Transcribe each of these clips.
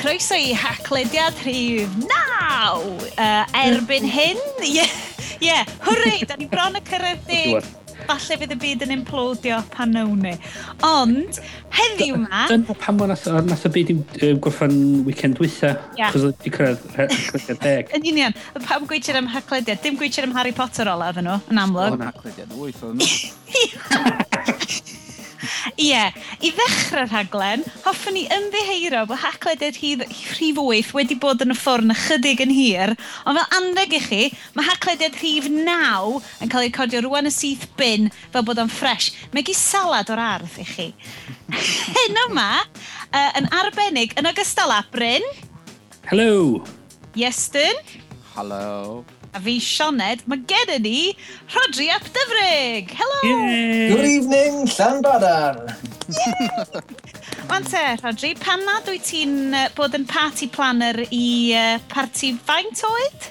croeso i haclediad rhif naw uh, erbyn hyn. Ie, yeah, yeah, hwrei, da ni bron y cyrraedd deg falle fydd y byd yn implodio pan nawn ni. Ond, heddiw ma... Dyna pan mae nath, nath y byd i'w gorffan weekend wytha. Ia. Cos oedd i cyrraedd deg. Yn union, pam gweithio am haclediad. Dim gweithio am Harry Potter ola oedden nhw, yn amlwg. Oedd yn haclediad wyth, oedden nhw. Ie, i ddechrau'r rhaglen, hoffwn ni ymddiheuro bod hacleded rhif, rhif 8 wedi bod yn y ffwrn ychydig yn hir, ond fel anddeg i chi, mae hacleded rhif 9 yn cael ei codio rwan y syth bin fel bod o'n ffres. Mae gi salad o'r ardd i chi. Hyn yma, uh, yn arbennig, yn ogystal â Bryn. Hello. Iestyn. Hello. A fi Sioned, mae gen i ni Rodri Ap Dyfrig! Helo! Good evening, Llanbadarn! Ond te, Rodri, pan nad wyt ti'n uh, bod yn party planner i uh, party faint oed?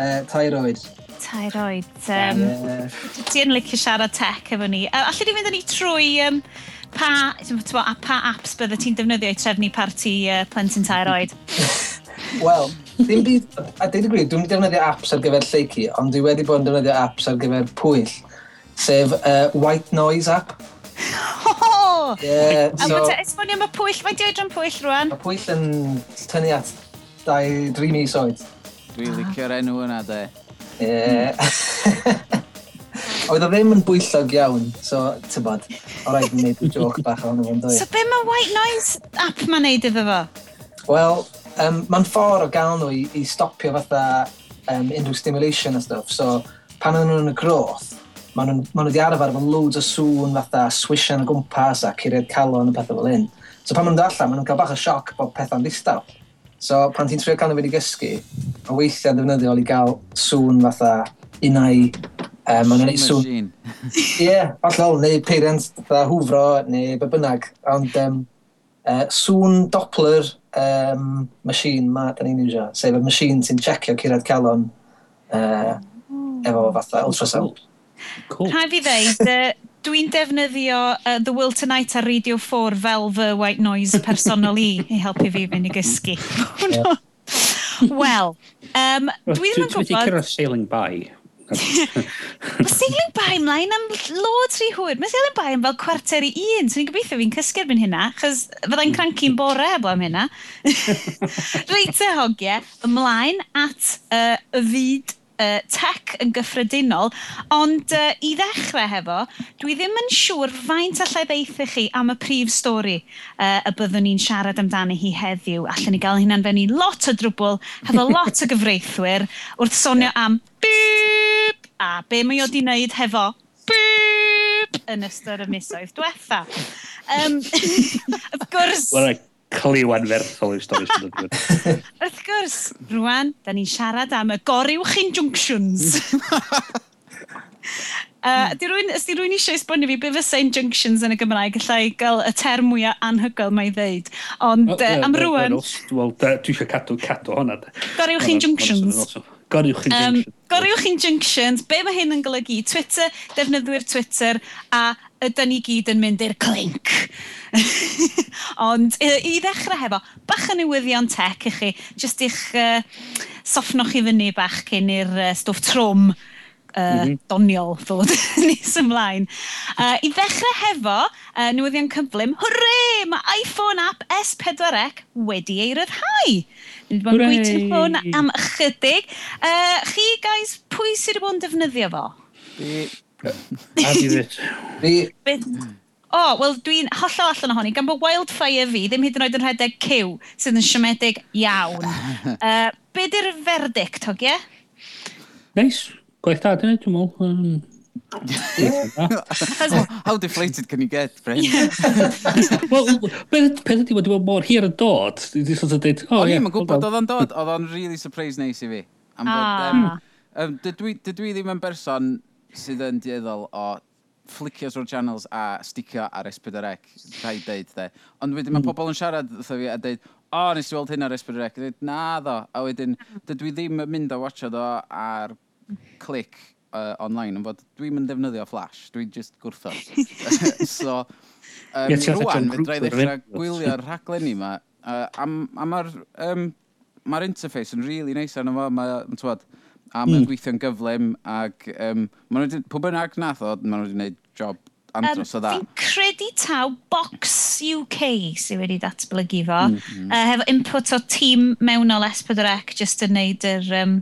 Uh, tair oed. Tair oed. Um, yeah. Ti'n licio siarad tech efo ni. Uh, Alli di fynd â ni trwy um, pa, a pa apps bydde ti'n defnyddio i trefnu party uh, plentyn tair oed? Wel, Dim byd, a dweud y gwir, dwi'n defnyddio apps ar gyfer lleici, ond dwi wedi bod yn defnyddio apps ar gyfer pwyll, sef uh, White Noise app. Oh! Yeah, so, a e- esbonio am y pwyll, mae'n dweud am pwyll rwan? Mae pwyll yn tynnu at 2-3 mis oed. Dwi'n ah. licio'r enw yna, de. Ie. Oedd o ddim yn bwyllog iawn, so tybod, o rhaid i wneud joc bach o'n ymwneud. So be mae White Noise app mae'n neud iddo fo? Wel, um, mae'n ffordd o gael nhw i, i stopio fatha um, unrhyw stimulation a stuff. So, pan oedden nhw'n y groth, maen nhw, maen nhw wedi arfer efo loads o sŵn fatha swishan o gwmpas a curiad calon a pethau fel hyn. So pan maen nhw'n allan, maen nhw'n cael bach o sioc bod pethau'n ddistaw. So pan ti'n trio cael nhw wedi gysgu, mae weithiau ddefnyddiol i gael sŵn fatha unau... Um, maen nhw'n sŵn... Ie, yeah, allol, neu peiriant fatha hwfro neu be bynnag. Ond um, uh, sŵn Doppler um, machine ma, da ni'n iwsio, sef y machine sy'n checio cyrraedd calon uh, efo fatha ultrasound. Cool. Rhaid fi ddeud, uh, dwi'n defnyddio uh, The Will Tonight ar Radio 4 fel fy white noise personol i i helpu fi fynd i gysgu. Wel, um, dwi ddim yn gwybod... Dwi wedi cyrraedd sailing by. Mae seiling by ymlaen am loads rhy hwyr. Mae seiling by am fel cwarter i un, so ni'n gobeithio fi'n cysgu erbyn hynna, chos fyddai'n cranki'n bore eblaw am hynna. Reit e hogiau, ymlaen at uh, y fyd uh, tech yn gyffredinol, ond uh, i ddechrau hefo, dwi ddim yn siŵr faint allai ddeithu chi am y prif stori uh, y byddwn ni'n siarad amdani hi heddiw. Allen ni gael hynna'n fewn i lot o drwbl, hefo lot o gyfreithwyr, wrth sonio am bip, a be mae o di wneud hefo bip, yn ystod y misoedd diwetha. Um, of gwrs... Well cliw anferthol i'r stori sy'n dod. Wrth gwrs, rwan, da ni'n siarad am y goriw chi'n junctions. uh, di rwy'n di rwy eisiau esbonio fi be fysa injunctions yn y Gymraeg, allai gael y term mwyaf anhygoel mae i ddeud. Ond well, uh, am rwan... Wel, dwi eisiau cadw, cadw honna. Goriwch injunctions. Goriwch injunctions. Um, goriwch injunctions. Be mae hyn yn golygu? Twitter, defnyddwyr Twitter a ydy ni gyd yn mynd i'r clink. Ond i, i ddechrau hefo, bach o newyddion tech i chi, jyst i'ch uh, soffnoch i fyny bach cyn i'r uh, stwff trwm uh, mm -hmm. doniol ddod nes ymlaen. Uh, I ddechrau hefo uh, newyddion cyflym, hwrre, mae iPhone app S4C wedi ei ryddhau. Ni wedi bod yn gweithio hwn am ychydig. Uh, chi, guys, pwy sydd wedi bod yn defnyddio fo? Be Beth... O, oh, wel dwi'n hollol allan ohoni, gan bod wildfire fi ddim hyd yn oed yn rhedeg cyw sydd yn siomedig iawn. uh, be di'r verdict, hogie? Neis. Gwaith da, dyna, dwi'n mwyn. Um, How deflated can you get, Bryn? Wel, peth ydi, wedi bod mor hir yn dod. Wedi sort of dweud, o ie. I'n gwybod oedd o'n dod, oedd o'n really surprise neis i fi. Am bod, um, um, dydw, i, dydw i ddim yn berson sydd yn dieddol o flicio drwy'r channels a sticio ar S4C, da i deud de. Ond wedyn mae pobl yn siarad wrtho fi a deud, o, oh, nes i weld hyn ar S4C. Dweud, na ddo. A wedyn, dydw i ddim yn mynd a watcha ddo ar clic uh, online, ond fod dwi'n mynd defnyddio flash, dwi'n just gwrtho. so, um, yeah, rwan, fe drai ddechrau gwylio'r rhaglenni yma, uh, a, a mae'r um, ma interface yn really neis arno fo, mae'n twad, A mae'n mm. gweithio'n gyflym, ac um, maen nhw wedi, pob yn ag nath o, maen nhw wedi gwneud job andros um, o dda. Fi'n credu taw Box UK sydd wedi datblygu fo, mm, mm. Uh, hefo input o tîm mewnol S4C, just yn neud yr... Um,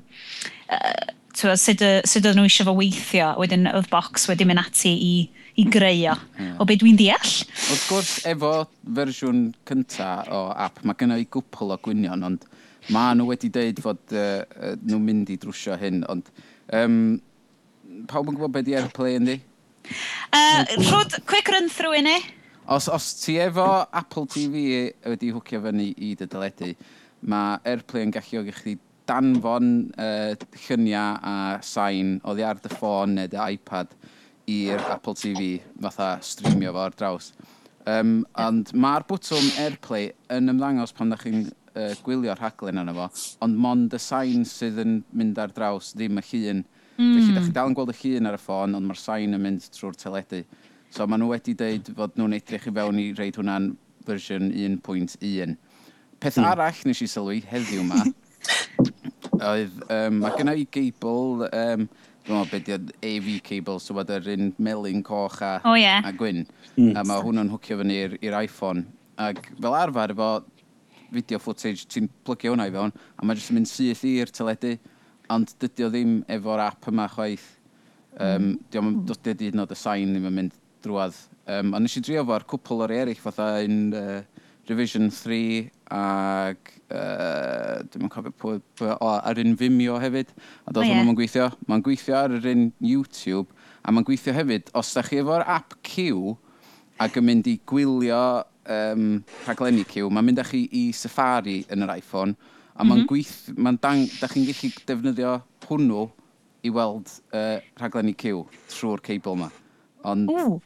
uh, twa, sut, sut oedden nhw eisiau fo weithio, wedyn oedd Box wedi mynd ati i, i greu o, yeah. o beth dwi'n deall. Wrth gwrs, efo fersiwn cyntaf o app, mae gennau i gwpl o gwynion, ond Mae nhw wedi dweud fod uh, nhw'n mynd i drwsio hyn, ond um, pawb yn gwybod beth di Airplay yndi? Uh, rhwyd, quick run through i ni. Os, os ti efo Apple TV wedi hwcio fyny i dy dyledu, mae Airplay yn gallu i chdi danfon uh, lluniau a sain oddi ar dy ffôn neu dy iPad i'r Apple TV fatha streamio fo ar draws. Um, ond mae'r bwtwm Airplay yn ymddangos pan ydych chi'n uh, gwylio'r rhaglen yna fo, ond mond y sain sydd yn mynd ar draws, ddim y llun. Mm. Felly, hmm. da chi dal yn gweld y llun ar y ffôn, ond mae'r sain yn mynd trwy'r teledu. So, maen nhw wedi dweud fod nhw'n edrych i fewn i reid hwnna'n fersiwn 1.1. Peth mm. arall nes i sylwi heddiw yma, oedd, um, mae gennau i geibl, um, dwi'n meddwl beth ydy AV cable, so bod yr un melyn coch a, oh, yeah. a gwyn. Mm. A mae hwnnw'n hwcio fyny i'r iPhone. Ac fel arfer, efo video footage, ti'n plygio hwnna i fewn, a mae jyst yn mynd syth i'r teledu, ond dydy o ddim efo'r app yma chwaith. Um, mm. Diolch yn dod hyd yn oed y sain ddim yn mynd drwad. Um, a nes i drio fo'r cwpl o'r eraill, fatha un uh, Revision 3 ac uh, dwi'n yn cofio pwy, pwy o, ar un Vimeo hefyd. A dod oh, yeah. mae'n gweithio. Mae'n gweithio ar yr un YouTube a mae'n gweithio hefyd. Os da chi efo'r app Q ac yn mynd i gwylio um, rhaglenni cyw, mae'n mynd â chi i Safari yn yr iPhone, a mae'n mm -hmm. gweith, mae'n dang, da chi'n gallu defnyddio hwnnw i weld uh, rhaglenni cyw trwy'r cable yma. Ond... Ooh.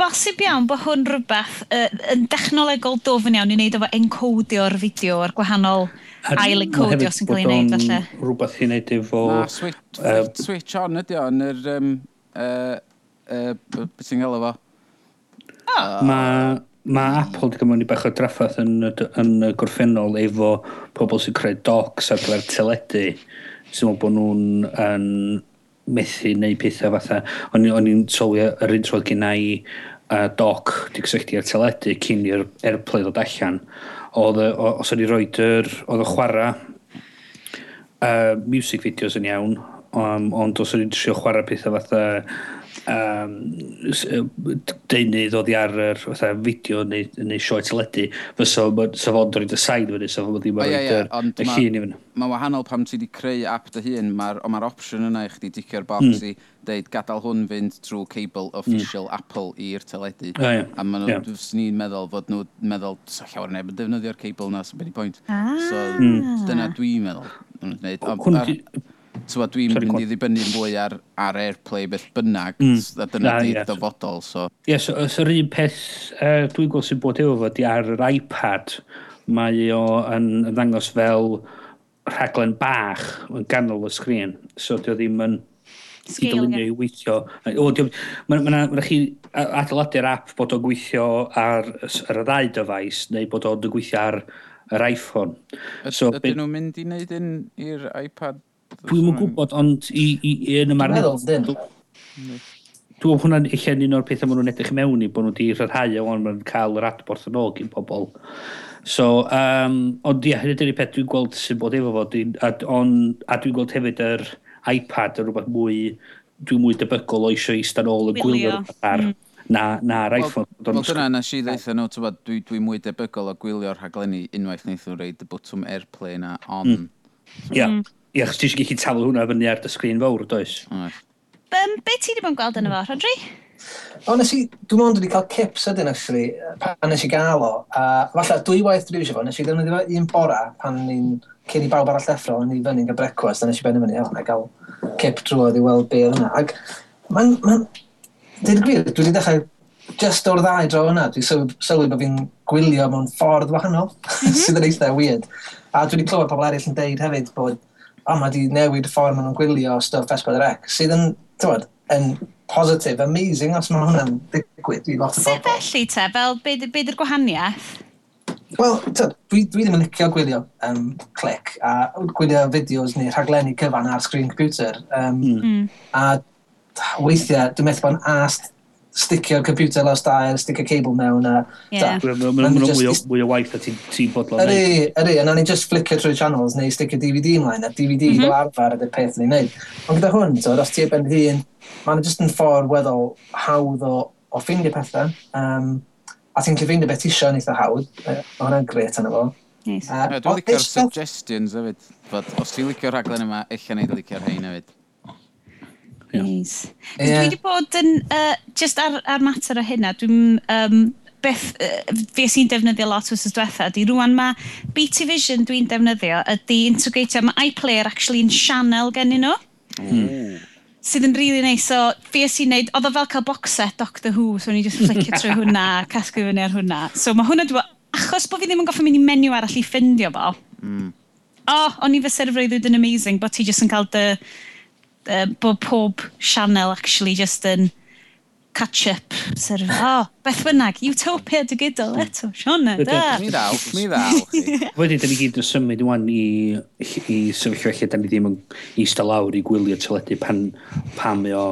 Bosib iawn bod hwn rhywbeth uh, yn dechnolegol dofn iawn i wneud efo encodio'r fideo a'r gwahanol ail encodio sy'n cael ei wneud falle. Rhywbeth i wneud efo... Na, switch, uh, switch on ydi o yn yr... Um, uh, uh, beth sy'n gael efo? Oh. Mae Mae Apple wedi cymryd bach o draffaeth yn, yn y gorffennol efo pobl sy'n creu docs ar gyfer teledu. Sy'n meddwl bod nhw'n yn methu neu pethau fatha. O'n i'n sylwi yr un troedd gen i uh, doc di gysylltu ar teledu cyn i'r airplay ddod allan. Oedd, os o'n i roed yr, oedd y chwarae uh, music videos yn iawn, um, ond os o'n i'n trio chwarae pethau fatha um, deunydd oddi ar yr fatha, fideo neu, neu sioe teledu, fysa so, fo'n dod y sain fyny, so fo'n ddim yn rhaid y llun i fyny. Mae wahanol pam ti wedi creu app dy hun, mae'r ma opsiwn yna i chdi dicio'r box mm. i deud gadael hwn fynd trwy cable hmm. official mm. Apple i'r teledu. A, ia. a maen nhw, yeah. ni'n meddwl fod nhw'n meddwl, sa llawer neb yn defnyddio'r cable na, sy'n beth i pwynt. Ah. So, mm. dyna dwi'n meddwl. Hwn, So dwi'n mynd i ddibynnu mwy ar, ar airplay beth bynnag, mm. a dyna di yeah. dyfodol. So. Ie, yeah, so, so un peth uh, dwi'n gweld sy'n bod efo fo, di ar yr iPad, mae o yn yn ddangos fel rhaglen bach yn ganol y sgrin. So dio ddim yn i dylunio i weithio. Mae yna ma chi adeiladu'r app bod o'n gweithio ar, ar y ddau dyfais neu bod o'n gweithio ar yr iPhone. So, Ydyn nhw'n mynd i wneud un i'r iPad Dwi'n yn gwybod, ond i, i, i yn y marn... Dwi'n meddwl, Dwi'n hwnna'n eich un o'r pethau maen nhw'n edrych mewn i, bod nhw wedi rhyddhau o ond maen cael yr adborth yn ôl gyn pobl. So, um, ond ia, hynny dyna'r peth dwi'n gweld sy'n bod efo fod, a, on, a dwi'n gweld hefyd yr iPad yn rhywbeth mwy, dwi'n mwy debygol o eisiau eistedd ôl y gwylio ar, mm. na, na ar iPhone. Wel, dyna nes i ddeitha nhw, no, dwi, dwi mwy debygol o gwylio'r rhaglenni unwaith wnaethon nhw reid y bwtwm airplane a on. Mm. Yeah. Mm. Ie, chos ti eisiau gallu talu hwnna fyny ar dy sgrin fawr, does? Oes. Um, be ti wedi bod yn gweld yna fo, Rodri? O, nes i, dwi'n ond wedi cael cips ydyn, actually, pan nes i gael o. A falle, dwy waith dwi eisiau fo, nes i ddefnyddio fo un bora pan ni'n cyn i bawb arall effro, o'n i fyny'n gael brecwast, a nes i benni fyny, o'n i gael cip drwodd i weld be oedd yna. Ac mae'n, mae'n, dwi'n gwir, dwi wedi dechrau just o'r ddau dro yna, dwi'n sylwi bod fi'n gwylio mewn ffordd wahanol, mhm. sydd yn eitha weird. A dwi wedi clywed pobl eraill yn deud hefyd bod o, mae di newid y ffordd maen nhw'n gwylio stuff S4C, sydd yn, tywed, yn positif, amazing, os mae hwnna'n digwydd i lot o bobl. Sef felly te, fel beth yw'r gwahaniaeth? Wel, dwi, dwi ddim yn licio gwylio um, clic a gwylio fideos neu rhaglenni cyfan ar screen computer. Um, mm. A weithiau, dwi'n meddwl bod yn ast sticio'r computer lawr stair, sticio cable mewn a... Yeah. Mae'n mwy o waith a ti'n ti bodlon. Ydy, ydy, a na ni just flicio trwy channels neu sticio DVD ymlaen, a DVD mm -hmm. fel arfer ydy'r peth ni'n neud. Ond gyda hwn, so, os ti ben hun, mae'n just yn ffordd weddol hawdd o, o ffindio pethau. Um, a ti'n cyfeindio beth isio yn eitha hawdd, uh, mae hwnna'n gret yna fo. Nice. Uh, Dwi'n licio'r suggestions hefyd, os ti'n licio'r rhaglen yma, eich neud licio'r hein hefyd. Yeah. Nice. Yeah. Dwi wedi bod yn, uh, just ar, ar mater o hynna, dwi'n um, beth uh, fe sy'n defnyddio lot wrth diwetha, di rwan mae BT Vision dwi'n defnyddio ydy integratio, mae iPlayer actually yn sianel gennyn nhw. Mm. Sydd yn really nice. so fi sy'n neud, oedd o fel cael box set Doctor Who, so ni just flicio trwy hwnna, casglu fyny ar hwnna. So mae hwnna dwi'n, achos bod fi ddim yn goffi mynd i menu arall i ffindio fo, mm. o, oh, o'n i fy serfrwydd yn amazing, bod ti just yn cael dy... The uh, bod pob sianel actually just yn catch-up. Sort of, oh, beth bynnag, Utopia dy gydol eto, Siona, ah. da. Mi ddaw, mi ddaw. Wedyn, da ni gyd yn symud wan i, i sefyllfa lle da ni ddim yn eistedd lawr i gwylio teledu pan, pan mae o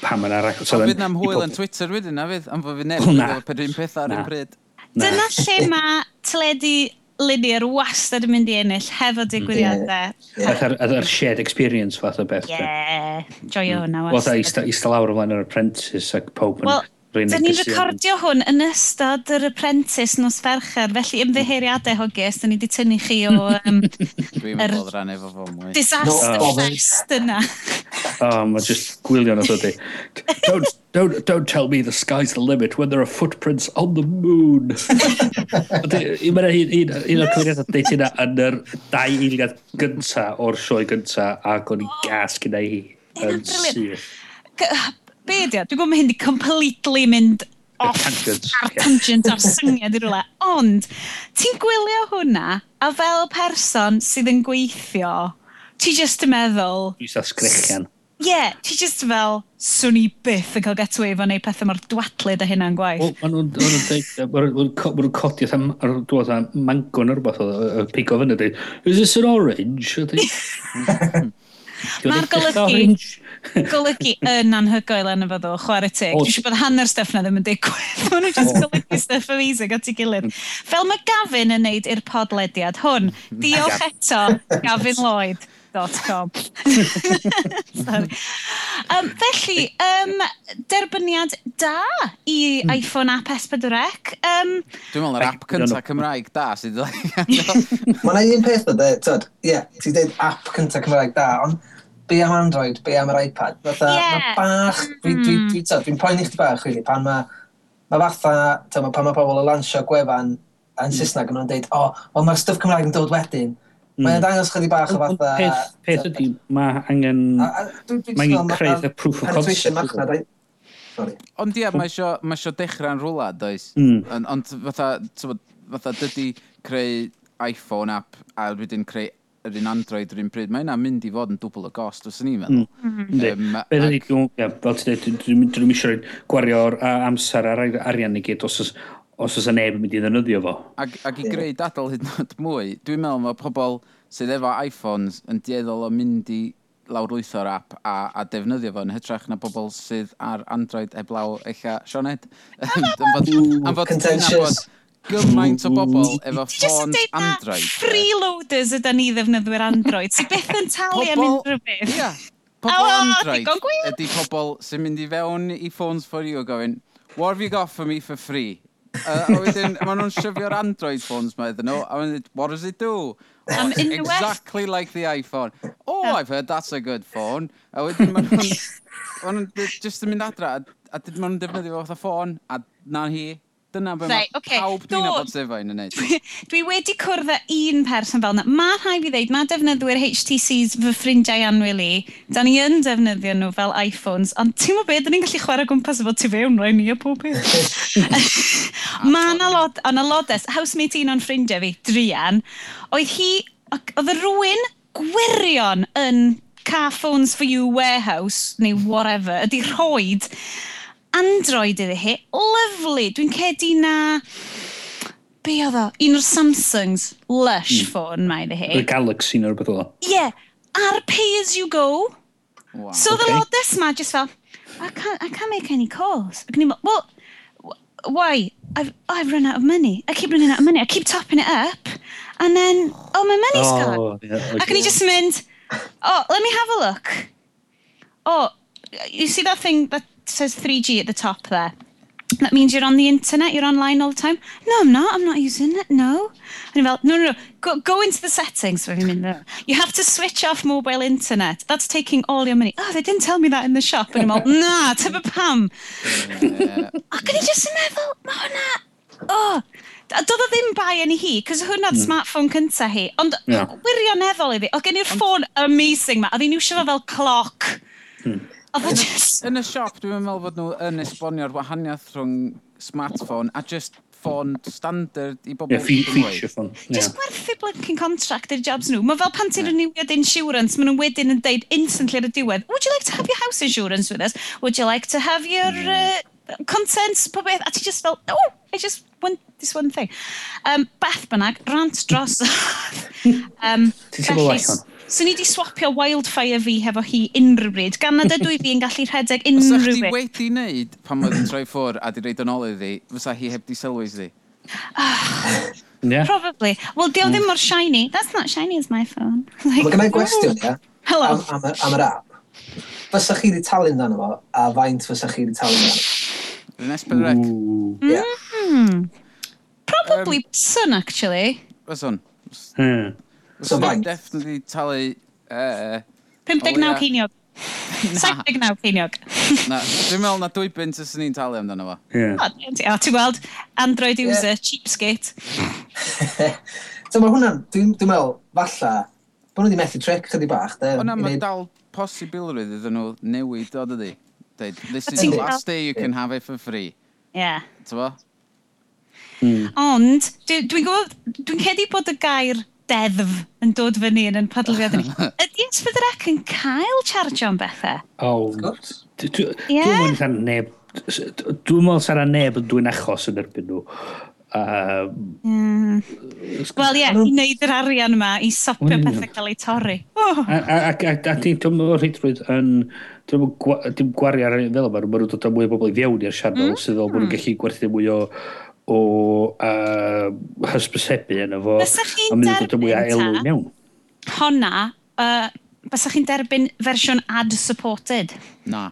pan mae'n arach. So, fydd na'm hwyl yn Twitter wedyn na fydd, am fod fi neb yn gwybod peth un peth ar un pryd. Dyna lle mae teledu Linear wastad yn mynd i ennill hefo mm. digwyddiadau. Yeah. Yeah. Yr shared experience fath o beth. Ie, yeah. joio hwnna mm. wastad. Wel, da, i lawr flaen yr apprentice ac pob yn... Wel, Rwy'n ni'n recordio hwn yn ystod yr apprentice nos fercher, felly ymddeheiriadau hoges, da ni wedi tynnu chi o... Um, Dwi'n er bod rannu fo fo mwy. Disaster no, fest yna. oh, mae just gwylio na ydi. Don't, don't, don't tell me the sky's the limit when there are footprints on the moon. Mae'n un, un o'r cyfeiriad o ddeud hynna yn yr dau eiliad gyntaf o'r sioe gyntaf ac o'n i gas gyda hi yn syth be di o? Dwi'n gwybod mae hyn di completely mynd off tangent. ar tangent ar syniad i rhywle. Ond, ti'n gwylio hwnna, a fel person sydd yn gweithio, ti just yn meddwl... Dwi'n sas grechian. Ie, yeah, ti just fel, swn i byth yn cael getaway efo neu pethau mor dwadlyd a hynna'n gwaith. Wel, maen nhw'n ma dweud, maen nhw'n codi ar dwad a mango neu rhywbeth o pigo fyny dweud, is this an orange? Hmm. Mae'r golygu... golygu yn anhygoel yn y fyddo, chwarae teg. Dwi'n siŵr bod hanner stuff na ddim yn digwydd. Mae nhw'n just golygu stuff amazing at ei gilydd. Fel mae Gavin yn neud i'r podlediad hwn. Mm-hmm. Diolch eto, Gavin Lloyd. Com. um, felly, um, derbyniad da i hmm. iPhone app S4C. Um, Dwi'n meddwl yr app cynta Cymraeg da sydd wedi... Mae yna un peth o dde, ti'n dweud app cynta Cymraeg da, ond be am Android, be am yr iPad. Fatha, yeah. mae bach, dwi'n dwi, dwi, dwi, mm. dwi poeni chdi bach, really, pan mae ma fatha, tyma, pan mae pobl yn lansio gwefan yn mm. Saesneg, yn nhw'n dweud, o, oh, well, mae'r stuff Cymraeg yn dod wedyn. Mm. Mae'n dangos chydi bach o fatha... Peth, peth ydi, mae angen... Mae angen creu'r proof of concept. Ond ie, mae eisiau mae isio dechrau'n rhwla, does? Mm. Ond fatha, fatha, dydy creu iPhone app a wedyn creu yr un Android yr un pryd, mae yna mynd i fod yn dwbl o gost, os ni'n mm. meddwl. Mm. Um, fel ti dweud, dwi'n eisiau gwario'r amser ar arian i gyd, os os oes neb yn mynd i ddefnyddio fo. Ac, ac i greu dadl hyd yn oed mwy, dwi'n meddwl mae pobl sydd efo iPhones yn dieddol o mynd i lawrwytho'r app a, a defnyddio fo yn hytrach na pobl sydd ar Android eblaw eich Sioned. am fod, am fod, gymaint o bobl efo ffôn Android. Freeloaders ydyn ni ddefnyddwyr Android. Ti beth yn talu am unrhyw beth? Ia. Pobl Android ydy pobl sy'n mynd i fewn i ffôns for you a gofyn, what have you got for me for free? Uh, a wedyn, maen nhw'n syfio'r Android phones ma iddyn nhw, a wedyn, what does it do? Oh, it's exactly like the iPhone. Oh, I've heard that's a good phone. A wedyn, maen nhw'n maen nhw'n just yn mynd adra, a, a maen nhw'n defnyddio fatha ffôn, a na hi, Dyna be right, mae okay. pawb dwi'n abod sefain yn neud. Dwi, wedi cwrdd â un person fel yna. Mae rhai fi ddeud, mae defnyddwyr HTCs fy ffrindiau anwyl i. Da ni yn defnyddio nhw fel iPhones, ond ti'n mo beth, da ni'n gallu chwarae gwmpas efo tu fewn rhaid ni a pob peth. mae yna lot, ond y lodes, housemate un o'n ffrindiau fi, Drian, oedd hi, oedd y rwy'n gwirion yn car phones for you warehouse, neu whatever, ydy rhoid Android iddi hi. Lovely. Dwi'n cedi na... Be oedd o? Un o'r Samsungs Lush mm. ffôn mae iddi Y hi. Galaxy neu rhywbeth o. Ie. Yeah, ar pay as you go. Wow. So the Okay. lotus ma just fel, I can't, I can't make any calls. Ac o'n well, why? I've, I've run out of money. I keep running out of money. I keep topping it up. And then, oh, my money's oh, gone. Oh, yeah, Ac o'n i okay. just mynd, oh, let me have a look. Oh, you see that thing that says 3G at the top there. That means you're on the internet, you're online all the time. No, I'm not. I'm not using it. No. And you're like, no, no, no. Go, go into the settings. What do you mean? No. You have to switch off mobile internet. That's taking all your money. Oh, they didn't tell me that in the shop. And I'm like, nah, tyfa pam. Ac oh, o'n i just yn meddwl, mae hwnna... Oh, doedd o ddim bai yn hi, cos hwnna mm. smartphone cynta hi. Ond yeah. wirioneddol iddi, oedd gen i'r ffôn amazing ma, a ddi'n iwsio fo hmm. fel cloc. Hmm. Oedd just... Yn y siop, dwi'n meddwl bod nhw yn esbonio'r wahaniaeth rhwng smartphone a just ffôn standard i bobl. Ie, yeah, feature ffôn. Yeah. Just gwerthu blinking contract i'r jobs nhw. Mae fel pan ti'n renewed insurance, maen nhw wedyn yn deud instantly ar y diwedd, would you like to have your house insurance with us? Would you like to have your uh, contents, popeth? A ti just fel, no, I just want this one thing. Um, Beth bynnag, rant dros. um, Ti'n teimlo well hwn? So ni wedi swapio wildfire fi hefo hi unrhyw bryd. Gan nad ydw i fi yn gallu rhedeg unrhyw bryd. Os ydych chi wedi wneud pan oedd yn troi ffwr a di reid yn ôl iddi, fysa hi heb di sylwys iddi? yeah. Probably. Wel, di o mm. ddim mor shiny. That's not shiny as my phone. like, Mae gennau gwestiwn, ie? Hello. Am, am, yr, am yr app. Fysa chi wedi talu amdano fo, a faint fysa chi wedi amdano? dan? Yn esbyrrec. Yeah. Mm. Probably um, sun, actually. Fysa. Hmm. So faint? Definitely talu... Uh, 59 ceiniog. 79 ceiniog. na, dwi'n meddwl na dwy bint ys ni'n talu amdano fo. Yeah. O, ti'n gweld Android user, yeah. cheapskate. so mae hwnna'n, dwi'n dwi meddwl, falla, bod nhw wedi methu trec chydig bach. Hwnna mae dal posibilrwydd iddyn nhw newid o dydi. This is the last day you can have it for free. Yeah. Ti'n fo? Mm. Ond, dwi'n dwi gwybod, dwi'n cedi bod y gair deddf yn dod fyny yn yn podlwydd ni. Ydy Ysfydrac yn cael charge o'n bethau? O, dwi'n meddwl sa'n neb, dwi'n mwyn sarna neb yn dwi'n achos yn erbyn nhw. Wel ie, i wneud yr arian yma i sopio pethau cael eu torri. Oh. A ti'n mwyn rhaidrwydd yn... Dwi'n mwyn gwario ar fel yma, mae nhw'n dod â mwy o bobl i fiewn i'r sianel, mm. sydd fel bod nhw'n hmm. gallu gwerthu mwy o o uh, hysbysebu yna fo. Bysach chi'n derbyn ta? Honna, uh, bysach chi'n derbyn fersiwn ad-supported? Na.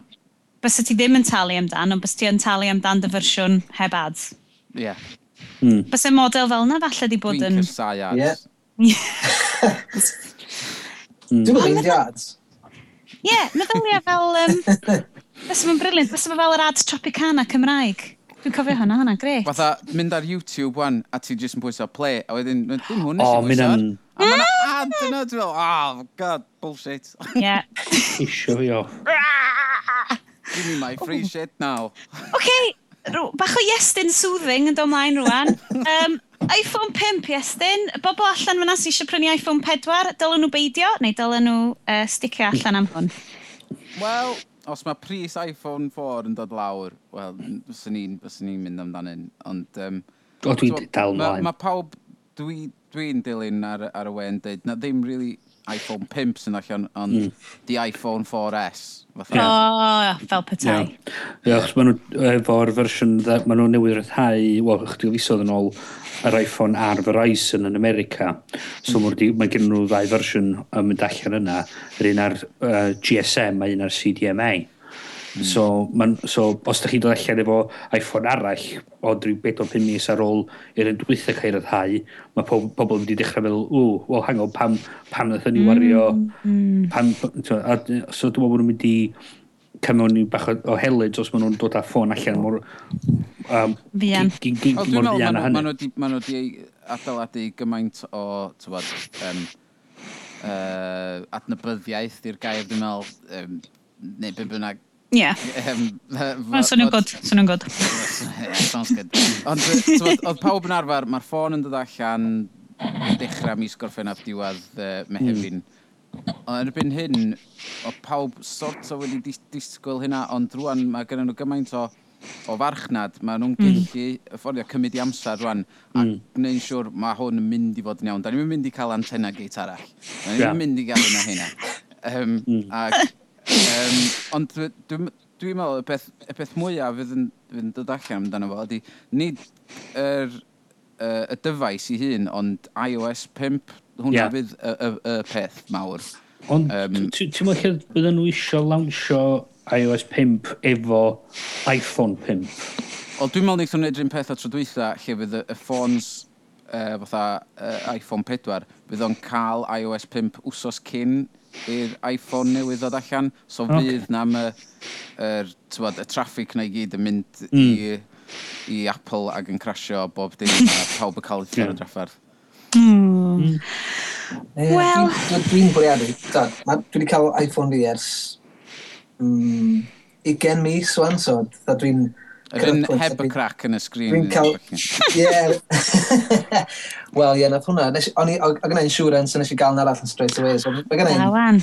Bysach ti ddim yn talu amdan, ond bys ti yn talu amdan dy fersiwn heb ads. Ie. Yeah. Mm. Bys e model fel yna falle di bod yn... Dwi'n cysau ads. Hmm. Dwi'n meddwl meindio ads. Ie, meddylia fel... Um, bys yma'n briliant, bys yma fel yr ads Tropicana Cymraeg. Dwi'n cofio hwnna, hwnna, gret. Fatha, mynd ar YouTube wan, a ti jyst yn pwyso play, a wedyn, no, dim hwn O, mynd am... A mae'n ad yna, dwi'n fel, oh, god, bullshit. Ie. Isio fi o. Give me my free shit now. Okay, rw- bach o Iestyn soothing yn dod mlaen rwan. Um, iPhone 5 Iestyn, bobl allan fyna sy'n eisiau prynu iPhone 4, dylen nhw beidio neu dylen nhw uh, sticio allan am hwn? Wel, os mae pris iPhone 4 yn dod lawr, wel, fyswn ni'n ni mynd amdanyn. Ond, um, o, dwi'n dal mlaen. Mae ma pawb dwi'n dwi, dwi dilyn ar, ar y wen dweud, na ddim really iPhone 5 sy'n allan, ond mm. di iPhone 4S. Fatha. Yeah. O, fel petai. Ie, yeah. achos maen nhw efo'r fersiwn, maen nhw newydd rhyddhau, wel, chdi fisodd yn ôl yr iPhone ar Verizon yn America. So mm. mae gen nhw ddau fersiwn yn mynd allan yna, yr un ar uh, GSM a un ar CDMA. Mm. Hmm. So, man, so, os da chi'n dod allan efo iPhone arall, o drwy 4-5 mis ar ôl i'r un dwythau cael ei raddhau, mae pob, pobl wedi dechrau fel, ww, wel, hang on, pam, pam nath ni wario, mm. pam, so, a, so dwi'n meddwl bod nhw'n mynd i cymryd ni bach o o helyd os maen nhw'n dod â ffôn allan mor... Um, fian. Gyn, gyn, gyn, Mor fian a hynny. Maen nhw wedi adeiladu gymaint o, tywad, um, uh, adnabyddiaeth i'r gair, dwi'n meddwl, um, neu byd bynnag Ie. Swn i'n god, swn i'n god. Sounds good. Ond, oedd pawb yn arfer, mae'r ffôn yn dod allan dechrau mis gorffennaf diwedd uh, mehefin. Ond yn erbyn hyn, oedd pawb sort o wedi dis disgwyl hynna, ond rwan mae gennym nhw gymaint o, o farchnad, mae nhw'n gallu mm. ffordd cymryd i amser rwan, a mm. gwneud siŵr mae hwn yn mynd i fod yn iawn. Da ni'n mynd i cael antenna geit arall. Da ni'n yeah. mynd i gael yna hynna. Um, mm. Ac Um, ond dwi'n dwi, dwi meddwl y peth, y peth mwyaf fydd yn, fydd yn dod allan amdano fo ydy nid yr, uh, y dyfais i hun, ond iOS 5, hwnna yeah. fydd y, y, y, peth mawr. Ond um, ti'n meddwl lle bydden nhw isio lawnsio iOS 5 efo iPhone 5? Wel, dwi'n meddwl wnaethon nhw edrych yn peth o trodwytha lle fydd y, y ffons uh, e, fatha uh, iPhone 4 fydd o'n cael iOS 5 wsos cyn i'r iPhone newydd ddod allan. So okay. fydd na y, er, y traffic na i gyd yn mynd mm. i, i Apple ac yn crasio bob dim a pawb yn cael ei ddod drafferth. Hmm. Mm. Mm. Wel... Dwi'n bwriadu. Dwi wedi cael iPhone fi ers mm, 20 mis, wan, so dwi'n Ydyn heb y crac yn y sgrin. Dwi'n cael... Ie. Wel, ie, nath hwnna. O'n i, o gynnau insurance, nes i gael na arall yn straight away. So, fe gynnau... Awan.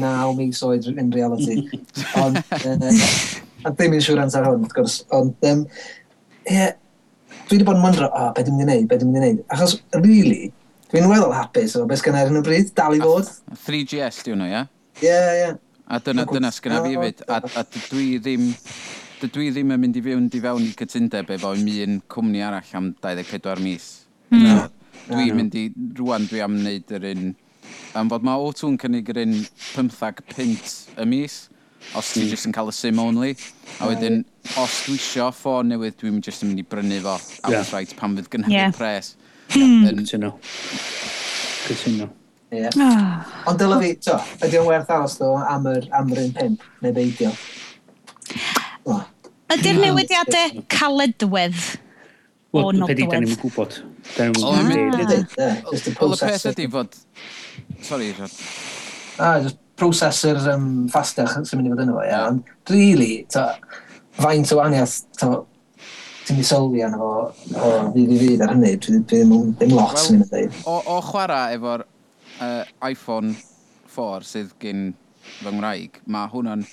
Naw mis oed in reality. Ond, a ddim insurance ar hwn, wrth gwrs. Ond, um, ie, dwi wedi bod yn wyndro, o, oh, beth dwi'n mynd i wneud, beth dwi'n mynd i wneud. Achos, really, dwi'n weddol hapus o beth sgan ar hyn o bryd, dal i fod. 3GS, diwn nhw, ie? Ie, ie. A dyna, dyna sgynna fi fyd. A, a dwi ddim dydw i ddim yn mynd i fewn i fewn i cytundeb efo mi un cwmni arall am 24 mis. Mm. No. Dwi'n mynd i, rwan dwi am wneud yr un, am fod mae O2 yn cynnig yr un 15 pint y mis, os ti hmm. jyst yn cael y SIM only, a wedyn, os dwi isio ffôn newydd, dwi'n jyst yn mynd i brynu fo, a yeah. right, pan fydd gynhau yeah. pres. Hmm. Cytuno. Cytuno. Ie. Ah. Ond dyla fi, to, ydy o'n werth aros ddo am yr, am yr un pimp, neu beidio? Ydy'r newidiadau caledwedd o nodwedd? Wel, da ni'n gwybod. Da ni'n gwybod. Just the. Wel, y peth ydy fod... Sorry, Rod. Ah, just processor um, fastach sy'n mynd i fod yno fo, ia. Ond, really, ta, faint o waniaeth, ta, ti'n mynd sylwi arno fo, o fydd i fydd ar hynny, dwi'n ddim lot sy'n mynd i dweud. O, o chwarae efo'r uh, iPhone 4 sydd gen fy Ngwraig, mae hwnna'n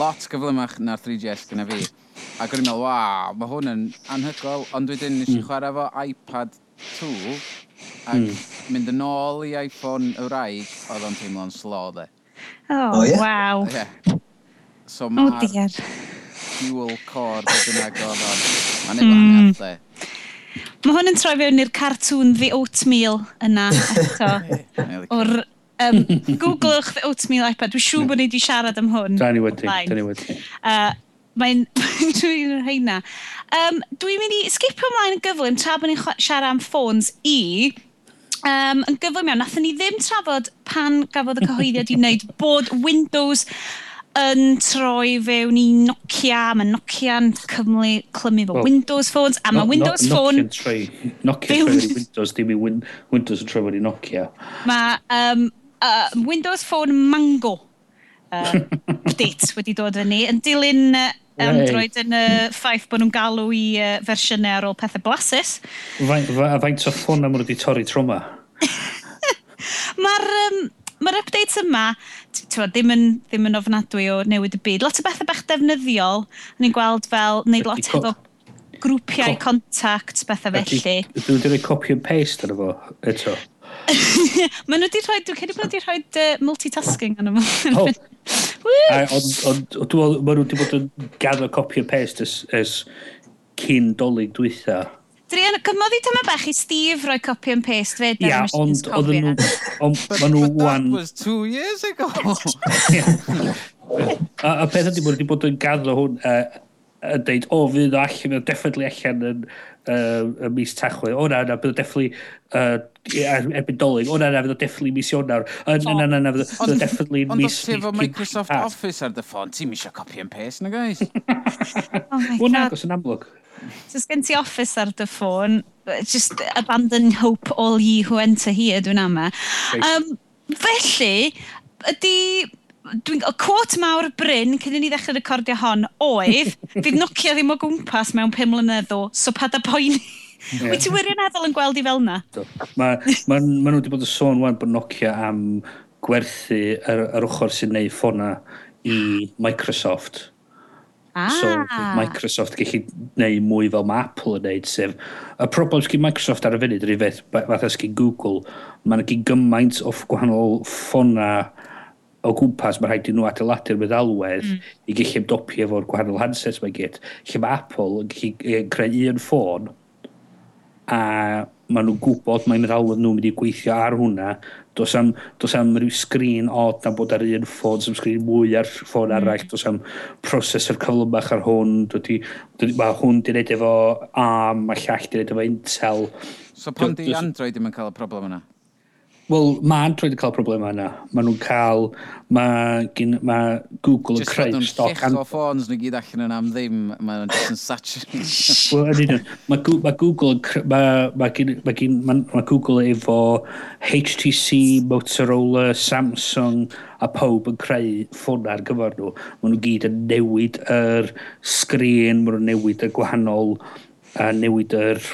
lot gyflymach na'r 3GS gyda fi. Ac o'n i'n meddwl, waw, mae hwn yn anhygoel. Ond wedyn nes i mm. chwarae fo iPad 2 ac mm. mynd yn ôl i iPhone y wraig, oedd o'n teimlo'n slo, dde. Oh, oh yeah. waw. Yeah. So mae'r oh, dual core beth yna o'n Mae'n ei hmm. gwahaniaeth, dde. Mae hwn yn troi fewn i'r cartoon The Oatmeal yna eto. O'r um, Google'wch The Oatmeal iPad. Dwi'n siŵr hmm. bod ni wedi siarad am hwn. Da ni wedi, da ni wedi. Uh, Mae'n dwi'n yr heina. Um, dwi'n mynd i skipio ymlaen y gyflym tra bod ni'n siarad am ffôns i... Um, yn gyflym iawn, nathon ni ddim trafod pan gafodd y cyhoeddiad i wneud bod Windows yn troi fewn i Nokia, mae Nokia'n cymlu, clymu fo well, Windows phones, a mae no, Windows no, phone... Nokia'n troi, Nokia troi i Windows, dim i win, Windows yn troi i Nokia. Mae um, uh, Windows phone Mango uh, update wedi dod yn ni, yn dilyn uh, Android yn y ffaith bod nhw'n galw i uh, fersiynau ar ôl pethau blasus. Faint fa, o ffôn am wedi torri troma? Mae'r um, ma updates yma, twa, ddim, yn, ddim yn ofnadwy o newid y byd. Lot o bethau bach defnyddiol, ni'n gweld fel, wneud lot efo grwpiau, Co contact, bethau felly. Dwi wedi rhoi copy and paste ar efo eto. Maen nhw wedi rhoi, dwi'n credu bod wedi rhoi uh, multitasking yn ymwneud. Ond dwi'n meddwl, nhw wedi bod yn gaddo copi o pest ys, ys cyn dolyg dwytha. Drian, gymod i tyma bach i Steve roi copy and paste fe. Ia, ond oedden nhw... Ond maen nhw wan... That was two years ago! a, a peth ydy bod wedi bod yn gaddo hwn uh, yn deud, o, oh, fydd o allan, fydd o definitely allan yn uh, y mis tachwyd. O na, na, bydd o definitely uh, erbyn dolyg. O na, na, fydd o definitely mis Ionawr. O na, na, na, na, fydd o definitely mis... Ond os ti efo Microsoft hat. Office ar dy ffôn, ti'n misio copy and paste na, guys? O oh na, gos yn amlwg. So, gen ti Office ar dy ffôn, just abandon hope all ye who enter here, dwi'n ama. Um, felly, ydy dwi'n, y cwot mawr bryn cyn i ni ddechrau recordio hon oedd, fydd Nokia ddim o gwmpas mewn 5 mlynedd o, so pa da poeni. Yeah. Wyt ti wirioneddol yn gweld i fel yna? Mae ma, ma nhw wedi bod yn sôn wan bod Nokia am gwerthu yr, yr ochr sy'n neud ffona i Microsoft. Ah. So Microsoft gallu neud mwy fel mae Apple yn neud, sef y problem sgyn Microsoft ar y funud yr un fath, fath sgyn Google, mae'n gyn gymaint o gwahanol ffona o gwmpas mae rhaid i nhw adeiladu'r meddalwedd mm. i gallu ymdopi efo'r gwahanol handsets mae gyd. Lle mae Apple yn gallu creu un ffôn a maen nhw'n gwybod mae'n meddalwedd nhw'n mynd i gweithio ar hwnna. Does am, does am rhyw sgrin odd na bod ar un ffôn, sy'n sgrin mwy ar ffôn mm. arall, does am prosesor cyflymach ar hwn, dwi, dwi, mae hwn di wneud efo ARM, mae llall di wneud efo Intel. So pan di Android ddim yn cael y problem yna? Wel, mae Android yn cael problemau yna. Mae nhw'n cael, mae ma Google yn creu stoc. Just fod nhw'n o ffôns nhw gyd allan yn am ddim, mae nhw'n just yn saturated. Wel, ydy Mae ma Google, mae ma, ma, ma, ma Google efo HTC, Motorola, Samsung a pob yn creu ffôn ar gyfer nhw. Mae nhw gyd yn newid yr sgrin, mae nhw'n newid y gwahanol, a newid yr,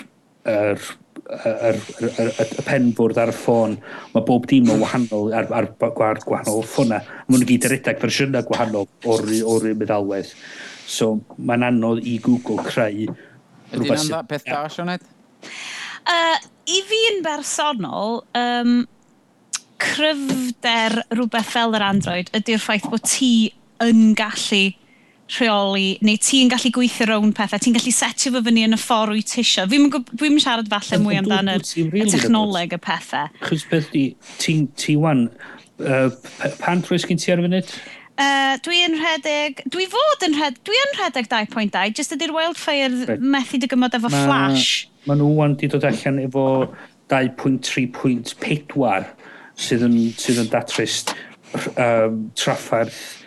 yr yr, yr, yr, y penfwrdd ar y ffôn, mae bob dim yn wahanol ar, ar ar gwahanol ffona. Mae nhw'n gyd yn redag fersiynau gwahanol o'r, or meddalwedd. So mae'n anodd i Google creu rhywbeth... Ydy'n beth da, Sioned? Uh, I fi'n bersonol, um, cryfder rhywbeth fel yr Android ydy'r ffaith bod ti yn gallu rheoli, neu ti'n gallu gweithio rown pethau, ti'n gallu setio fo fyny yn y ffordd wyt tisio. Fi'n fi siarad falle mwy amdano y technoleg y pethau. Chos beth di, ti'n ti wan, uh, pan trwys gen ti ar funud? Uh, dwi yn rhedeg, dwi fod yn rhedeg, dwi yn rhedeg 2.2, jyst ydy'r wildfire right. methu dy gymod efo ma, flash. Mae nhw wan di dod allan efo 2.3.4 sydd yn, sydd yn datrys um, traffarth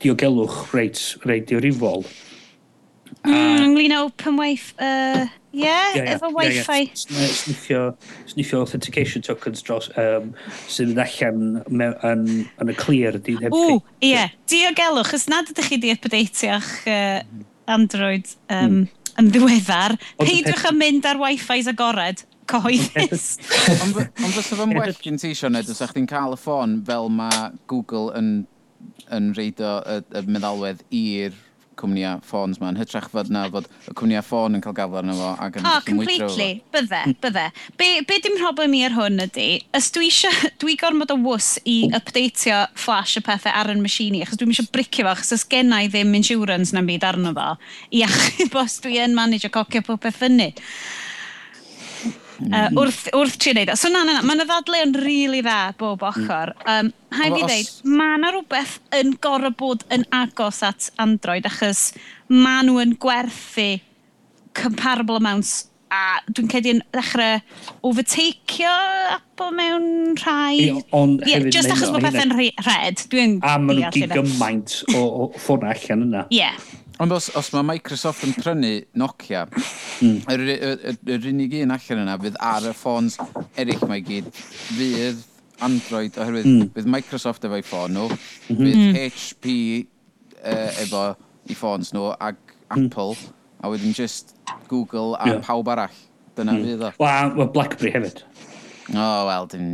diogelwch reit, reit diorifol. Mm, ynglyn â open wife, uh, yeah, yeah, efo wifi. Yeah, yeah. Sniffio, sniffio authentication tokens dros, um, sydd yn allan yn, yn, y clir. O, ie, yeah. diogelwch, os nad ydych chi di updateio'ch uh, mhm. Android um, mm. yn ddiweddar, peidiwch yn mynd ar wifi's agored cyhoeddus. Ond fysa fe'n well gen ti, Sionet, os ydych chi'n cael y ffôn fel mae Google yn yn reidio y, y meddalwedd i'r cwmnïau ffôns ma, yn hytrach fod na fod y cwmnïau ffôn yn cael gafel arno fo ac yn oh, completely. Bydde, bydde. Be, be dim problem i ar hwn ydy, ys dwi eisiau, dwi gormod o wws i updateio flash y pethau ar yn machine i, achos dwi'n eisiau bricio fo, achos ys gennau ddim insurance na'n byd arno fo, i achub os dwi yn manage o cocio popeth fyny uh, wrth, wrth trio neud. So na, na, na, mae'n yna ddadle yn rili really dda bob hmm. ochr. Um, Hai fi ddeud, mae yna rhywbeth yn gorau bod yn agos at Android achos maen nhw yn gwerthu comparable amounts a dwi'n cedi yn ddechrau overtakeio Apple mewn rhai... Ond yeah, hefyd... Just achos bod pethau'n red, dwi'n... A maen nhw di gymaint o, o ffôn allan yna. Ie. Yeah. Ond os, os mae Microsoft yn prynu Nokia, mm. yr, yr, yr, yr unig un allan yna fydd ar y ffons eraill mae gyd, fydd Android, oherwydd mm. bydd Microsoft efo'i ffôn nhw, mhm. mm -hmm. bydd HP uh, efo i ffôns nhw, ag mm. Apple, mm. a wedyn just Google a yeah. pawb arall. Dyna mm. fydd o. Wel, Blackberry hefyd. O, oh, wel, dim...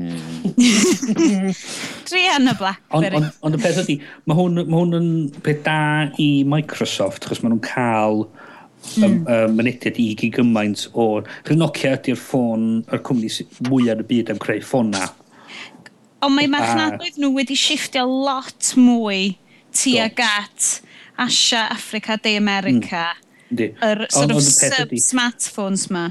Tria yn y Blackberry. Ond on, on y peth ydy, mae hwn, ma hwn yn peth da i Microsoft, achos maen nhw'n cael mm. um, mynediad i gyd gymaint o... Chyn Nokia ydy'r ffôn, yr cwmni mwyaf yn y byd am creu ffôn na. Ond mae marchnadoedd nhw wedi shiftio lot mwy tuag at Asia, Africa, De America. Mm Yr sort of sub-smartphones ma.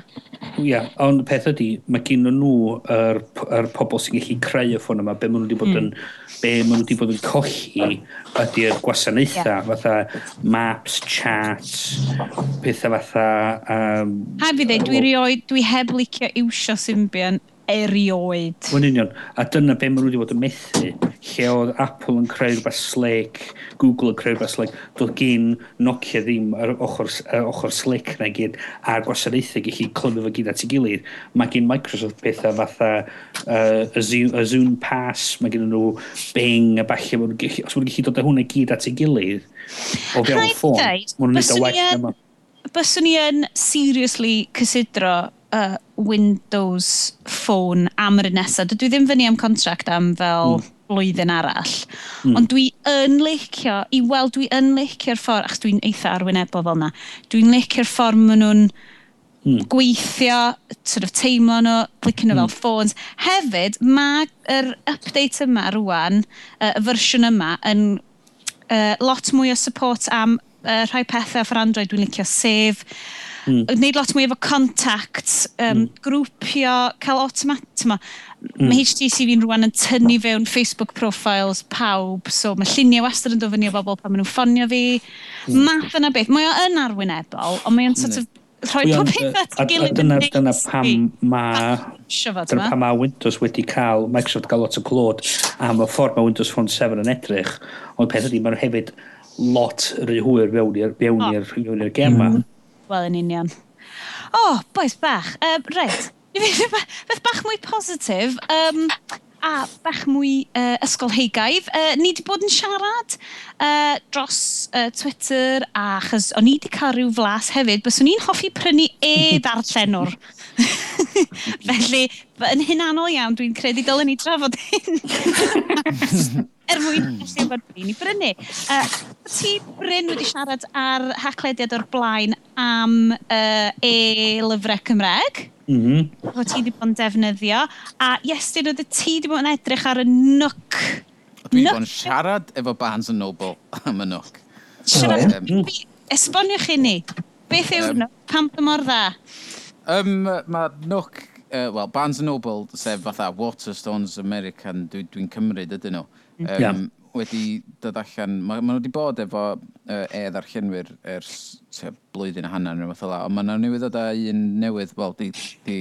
Ia, yeah, ond y peth ydy, mae gen nhw yr, yr pobl sy'n gallu creu y ffôn yma, be maen nhw wedi bod yn, mm. be maen nhw wedi bod yn colli ydy'r gwasanaethau, yeah. fatha maps, chats, pethau fatha... Um, Hefyd dwi, rioed, dwi heb licio iwsio Symbian erioed. Yn union. A dyna be maen nhw wedi bod yn methu. Lle oedd Apple yn creu rhywbeth slick, Google yn creu rhywbeth slick, doedd gen Nokia ddim yr ochr, yr ochr slick na gyd, a gwasanaethau gallu clymu fo gyd at ei gilydd. Mae gen Microsoft pethau fatha uh, y, Zoom, y Zoom Pass, mae gen nhw Bing a falle, os maen nhw'n gallu dod â hwnna gyd at ei gilydd, o fewn ffôn, maen nhw'n neud o well yma. Byswn i yn seriously cysidro uh, Windows Phone am yr un nesaf. Dydw i ddim fyny am contract am fel mm. blwyddyn arall. Mm. Ond dwi yn licio, i weld dwi yn licio'r ffordd, achos dwi'n eitha arwynebol fel yna, dwi'n licio'r ffordd maen nhw'n mm. gweithio, sort of teimlo nhw, clicio nhw mm. fel ffôns. Hefyd, mae'r update yma rwan, y uh, fersiwn yma, yn uh, lot mwy o support am uh, rhai pethau off Android dwi'n licio, sef Mm. Wneud lot mwy efo contacts, um, mm. grwpio, cael automat hmm. Ma, Mm. Mae HTC fi'n rwan yn tynnu fewn Facebook profiles pawb, so mae lluniau wastad yn dod fyny o bobl pan maen nhw'n ffonio fi. Mm. Math yna beth. Mae o yn arwynebol, ond mae o'n sort of rhoi pob peth at gilydd yn neis. Dyna pam mae dyna pam mae Windows wedi cael, Microsoft gael lot o glod am y ffordd mae Windows Phone 7 yn edrych, ond peth ydy, mae'n hefyd lot rhy hwyr fewn i'r gema. Mm. Wel, yn union. O, oh, boes bach. Um, reit, beth bach mwy positif um, a bach mwy uh, ysgolheigaidd. Uh, ni wedi bod yn siarad uh, dros uh, Twitter a chys o'n i wedi cael rhyw flas hefyd, bys o'n i'n hoffi prynu e ddarllenwr. Felly, yn hunanol iawn, dwi'n credu dylen ni drafod hyn. er mwyn gallu bod ni'n ei brynu. Uh, ti Bryn wedi siarad ar haclediad o'r blaen am uh, e-lyfrau Cymreg. Mm -hmm. O ti wedi bod yn defnyddio. A iestyn oedd ti wedi bod yn edrych ar y nwc. Dwi wedi bod yn siarad efo Barnes Noble am y nwc. Siarad, um, esboniwch i ni. Beth yw'r um, nwc? Pam mor dda? Um, Mae nwc uh, well, Barnes Noble, sef fatha Waterstones American, dwi'n dwi, dwi cymryd ydyn nhw um, yeah. wedi dod allan, maen ma nhw wedi bod efo uh, e ddarllenwyr ers te, blwyddyn a hanner neu fath o la, ond maen nhw newydd dod â un newydd, wel, di, di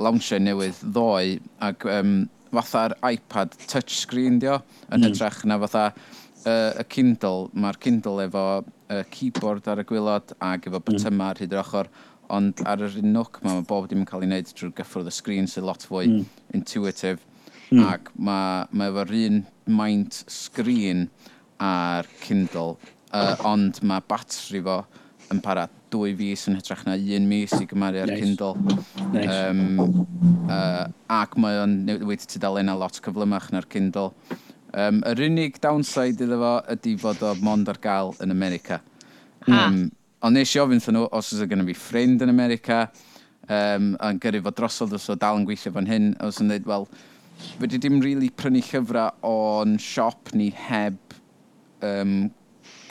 launchio newydd ddoe, ac um, fatha'r iPad touchscreen dio, yn mm. hytrach na fatha uh, y Kindle, mae'r Kindle efo uh, keyboard ar y gwylod ac efo bytyma mm. ar hyd yr ochr, ond ar yr un nwc mae bob dim yn cael ei wneud drwy'r gyffwrdd y sgrin sy'n lot fwy mm. intuitive Mm. Ac mae, mae efo'r un maint sgrin ar Kindle, uh, ond mae batri fo yn para dwy fus yn hytrach na un mis i gymaru ar nice. Kindle. Nice. Um, uh, ac mae o'n wedi tudalena lot cyflymach na'r Kindle. Um, yr unig downside iddo fo ydy fod o mond ar gael yn America. Um, ond nes i ofyn nhw os oes gen i fi ffrind yn America, um, a'n gyrru fod drosodd os o dal yn gweithio fan hyn, os yn dweud, wel, wedi dim rili really prynu llyfrau o'n siop ni heb um,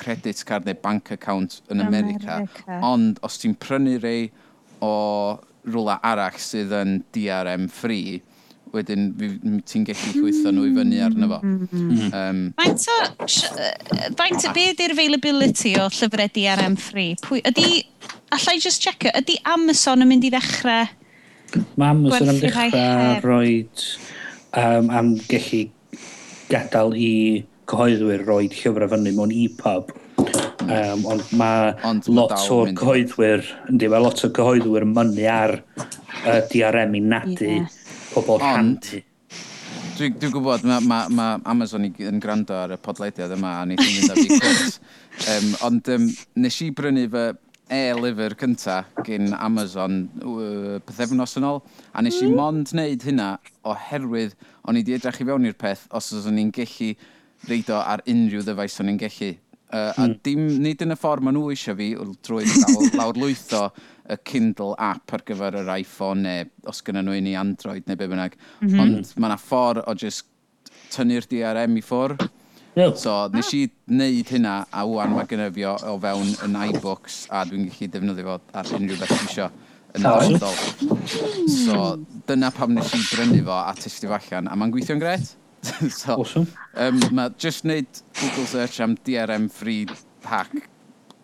credit card neu bank account yn America. America. Ond os ti'n prynu rei o rwla arall sydd yn DRM free, wedyn ti'n gallu llwytho nhw i fyny arno fo. Um, faint o, faint o beth yw'r availability o llyfrau DRM free? Pwy, ydy, allai just check ydy Amazon yn mynd i ddechrau Mae Amazon yn dechrau roed um, am gallu gadael i cyhoeddwyr roi llyfrau fyny mewn e-pub. Um, ond mae ond lot o'r cyhoeddwyr, ynddi, mae lot o'r cyhoeddwyr mynnu ar uh, DRM i nadu yeah. pobl handi. Dwi'n dwi gwybod, mae ma, ma Amazon yn gwrando ar y podleidiad yma a wneud yn mynd cwrs. um, ond um, nes i brynu fy e-lyfr cynta gyn Amazon uh, pethefnos yn ôl, a nes i mm. mond wneud hynna oherwydd o'n i wedi edrych i fewn i'r peth os oes o'n i'n gellu reido ar unrhyw ddyfais o'n i'n gellu. Uh, a hmm. dim, nid yn y ffordd maen nhw eisiau fi drwy lawr lwytho y Kindle app ar gyfer yr iPhone neu os gyda nhw un i Android neu be bynnag. Mm -hmm. Ond mae yna ffordd o just tynnu'r DRM i ffwrdd No. So, nes i wneud hynna, a wwan mae gynnu fi o, o fewn yn iBooks, a dwi'n gallu defnyddio fo ar unrhyw beth dwi eisiau yn dyfodol. So, dyna pam nes i brynu fo a testio fo allan, a mae'n gweithio'n gret. so, awesome. um, mae just wneud Google search am DRM free hack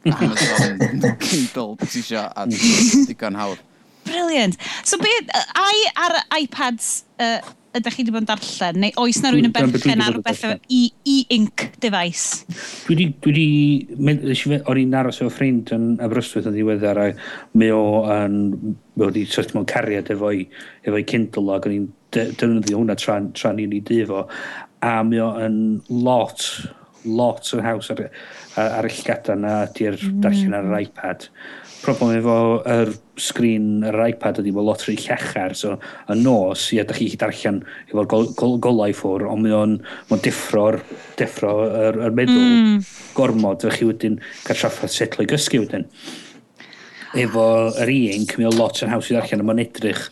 Amazon Kindle ti eisiau a mhm. digon hawdd. Brilliant. So be, ai ar iPads uh, ydych chi wedi bod yn darllen? Neu oes na rwy'n yn berchen ar rhywbeth e, e-ink device? Dwi wedi... Dwi wedi... O'n i'n aros efo ffrind yn Aberystwyth yn ddiweddar a mi o yn... Mi o wedi syllt mewn cariad efo'i efo Kindle ac o'n i'n defnyddio hwnna tra, tra ni'n ei difo. A mi o yn lot lot yn haws ar, ar, ar y llgada na di'r mm. darllen ar yr iPad problem efo yr sgrin yr iPad ydy bod lot rhy llachar. So, y nos, ie, da chi chi darllen efo'r golau gol, gol, gol ffwr, ond mae o'n mae deffro'r deffro yr, yr meddwl mm. gormod. Fe chi wedyn cael traffaeth setlo i gysgu wedyn. Efo yr e-ink, mae o lot yn haws i ddarllen, a mae'n edrych,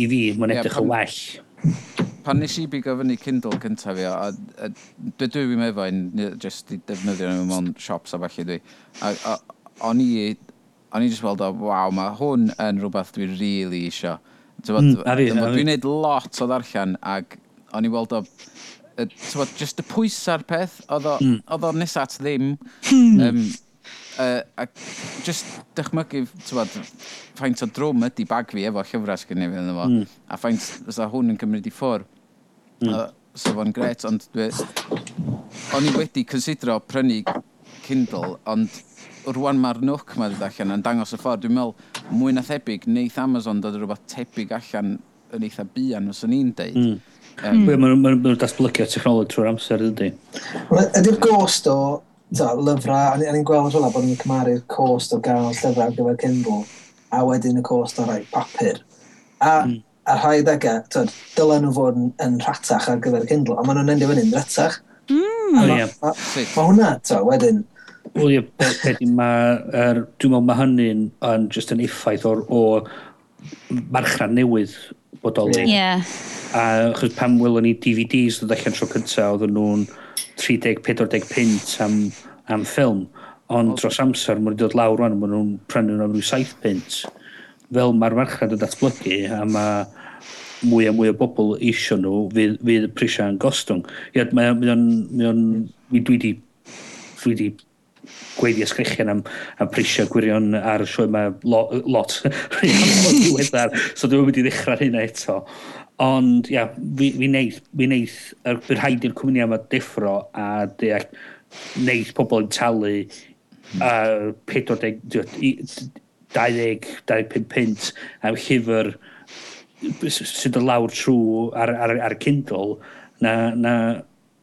i fi, mae'n edrych yeah, pan, yn well. Pan nes i bigo fyny Kindle cyntaf fi, a, a, a dwi dwi'n meddwl, jyst i defnyddio nhw mewn siops a falle dwi, a, a, o'n i o'n i just weld o, waw, mae hwn yn rhywbeth dwi rili really isio. Mm, Dwi'n neud lot o ddarllen ac o'n i weld o, tywod, just y pwysa'r peth, oedd o, mm. o nesaf at ddim. um, uh, ac just dychmygu, tywod, faint o drwm ydy bag fi efo llyfrau sgynnu fi ynddo fo, mm. a faint fysa hwn yn cymryd i ffwr. Mm. Uh, so fo'n gret, ond dwi... O'n i wedi considero prynu Kindle, ond rwan mae'r nwc mae wedi allan yn dangos y ffordd. Dwi'n meddwl, mwy na thebyg, neith Amazon dod rhywbeth tebyg allan yn eitha bian, os o'n i'n deud. Mm. Um, mm. Mae'n ma, ma datblygio technolog trwy'r amser, ydy. Ydy'r gost o ta, lyfrau, a ni'n gweld rhywle bod ni'n cymaru'r cost o gael llyfrau ar gyfer Kindle, a wedyn y cost o rai papur. A mm. a rhai ddegau, tyd, dylen nhw fod yn, yn rhatach ar gyfer Kindle, a maen nhw'n endio e fyny'n rhatach. Mm. A, yeah. ma, a, ma hwnna, ta, wedyn, Wel, ie, ma, er, dwi'n meddwl mae hynny'n yn just yn effaith o'r o marchnad newydd bodoli. Ie. Yeah. A chos pan welon ni DVDs ddod allan tro cynta, oedden nhw'n 30-40 pint am, am ffilm. Ond dros amser, mae'n dod lawr rwan, maen nhw'n prynu nhw'n rhyw 7 pint. Fel mae'r marchnad yn datblygu, a mae mwy a mwy o bobl eisiau nhw, fydd, fydd y prisiau yn gostwng. Ie, mae o'n... Dwi wedi dwi wedi gweiddi ysgrichian am, am prisio gwirion ar y sioe yma lo, lot diweddar, so dwi'n mynd i ddechrau hynna eto. Ond, ia, fi, fi neith, fi neith, yr rhaid i'r cwmni yma deffro a deall, neith pobl yn talu uh, 40, 25 pint am llyfr sydd yn lawr trwy ar, ar, ar Kindle na, na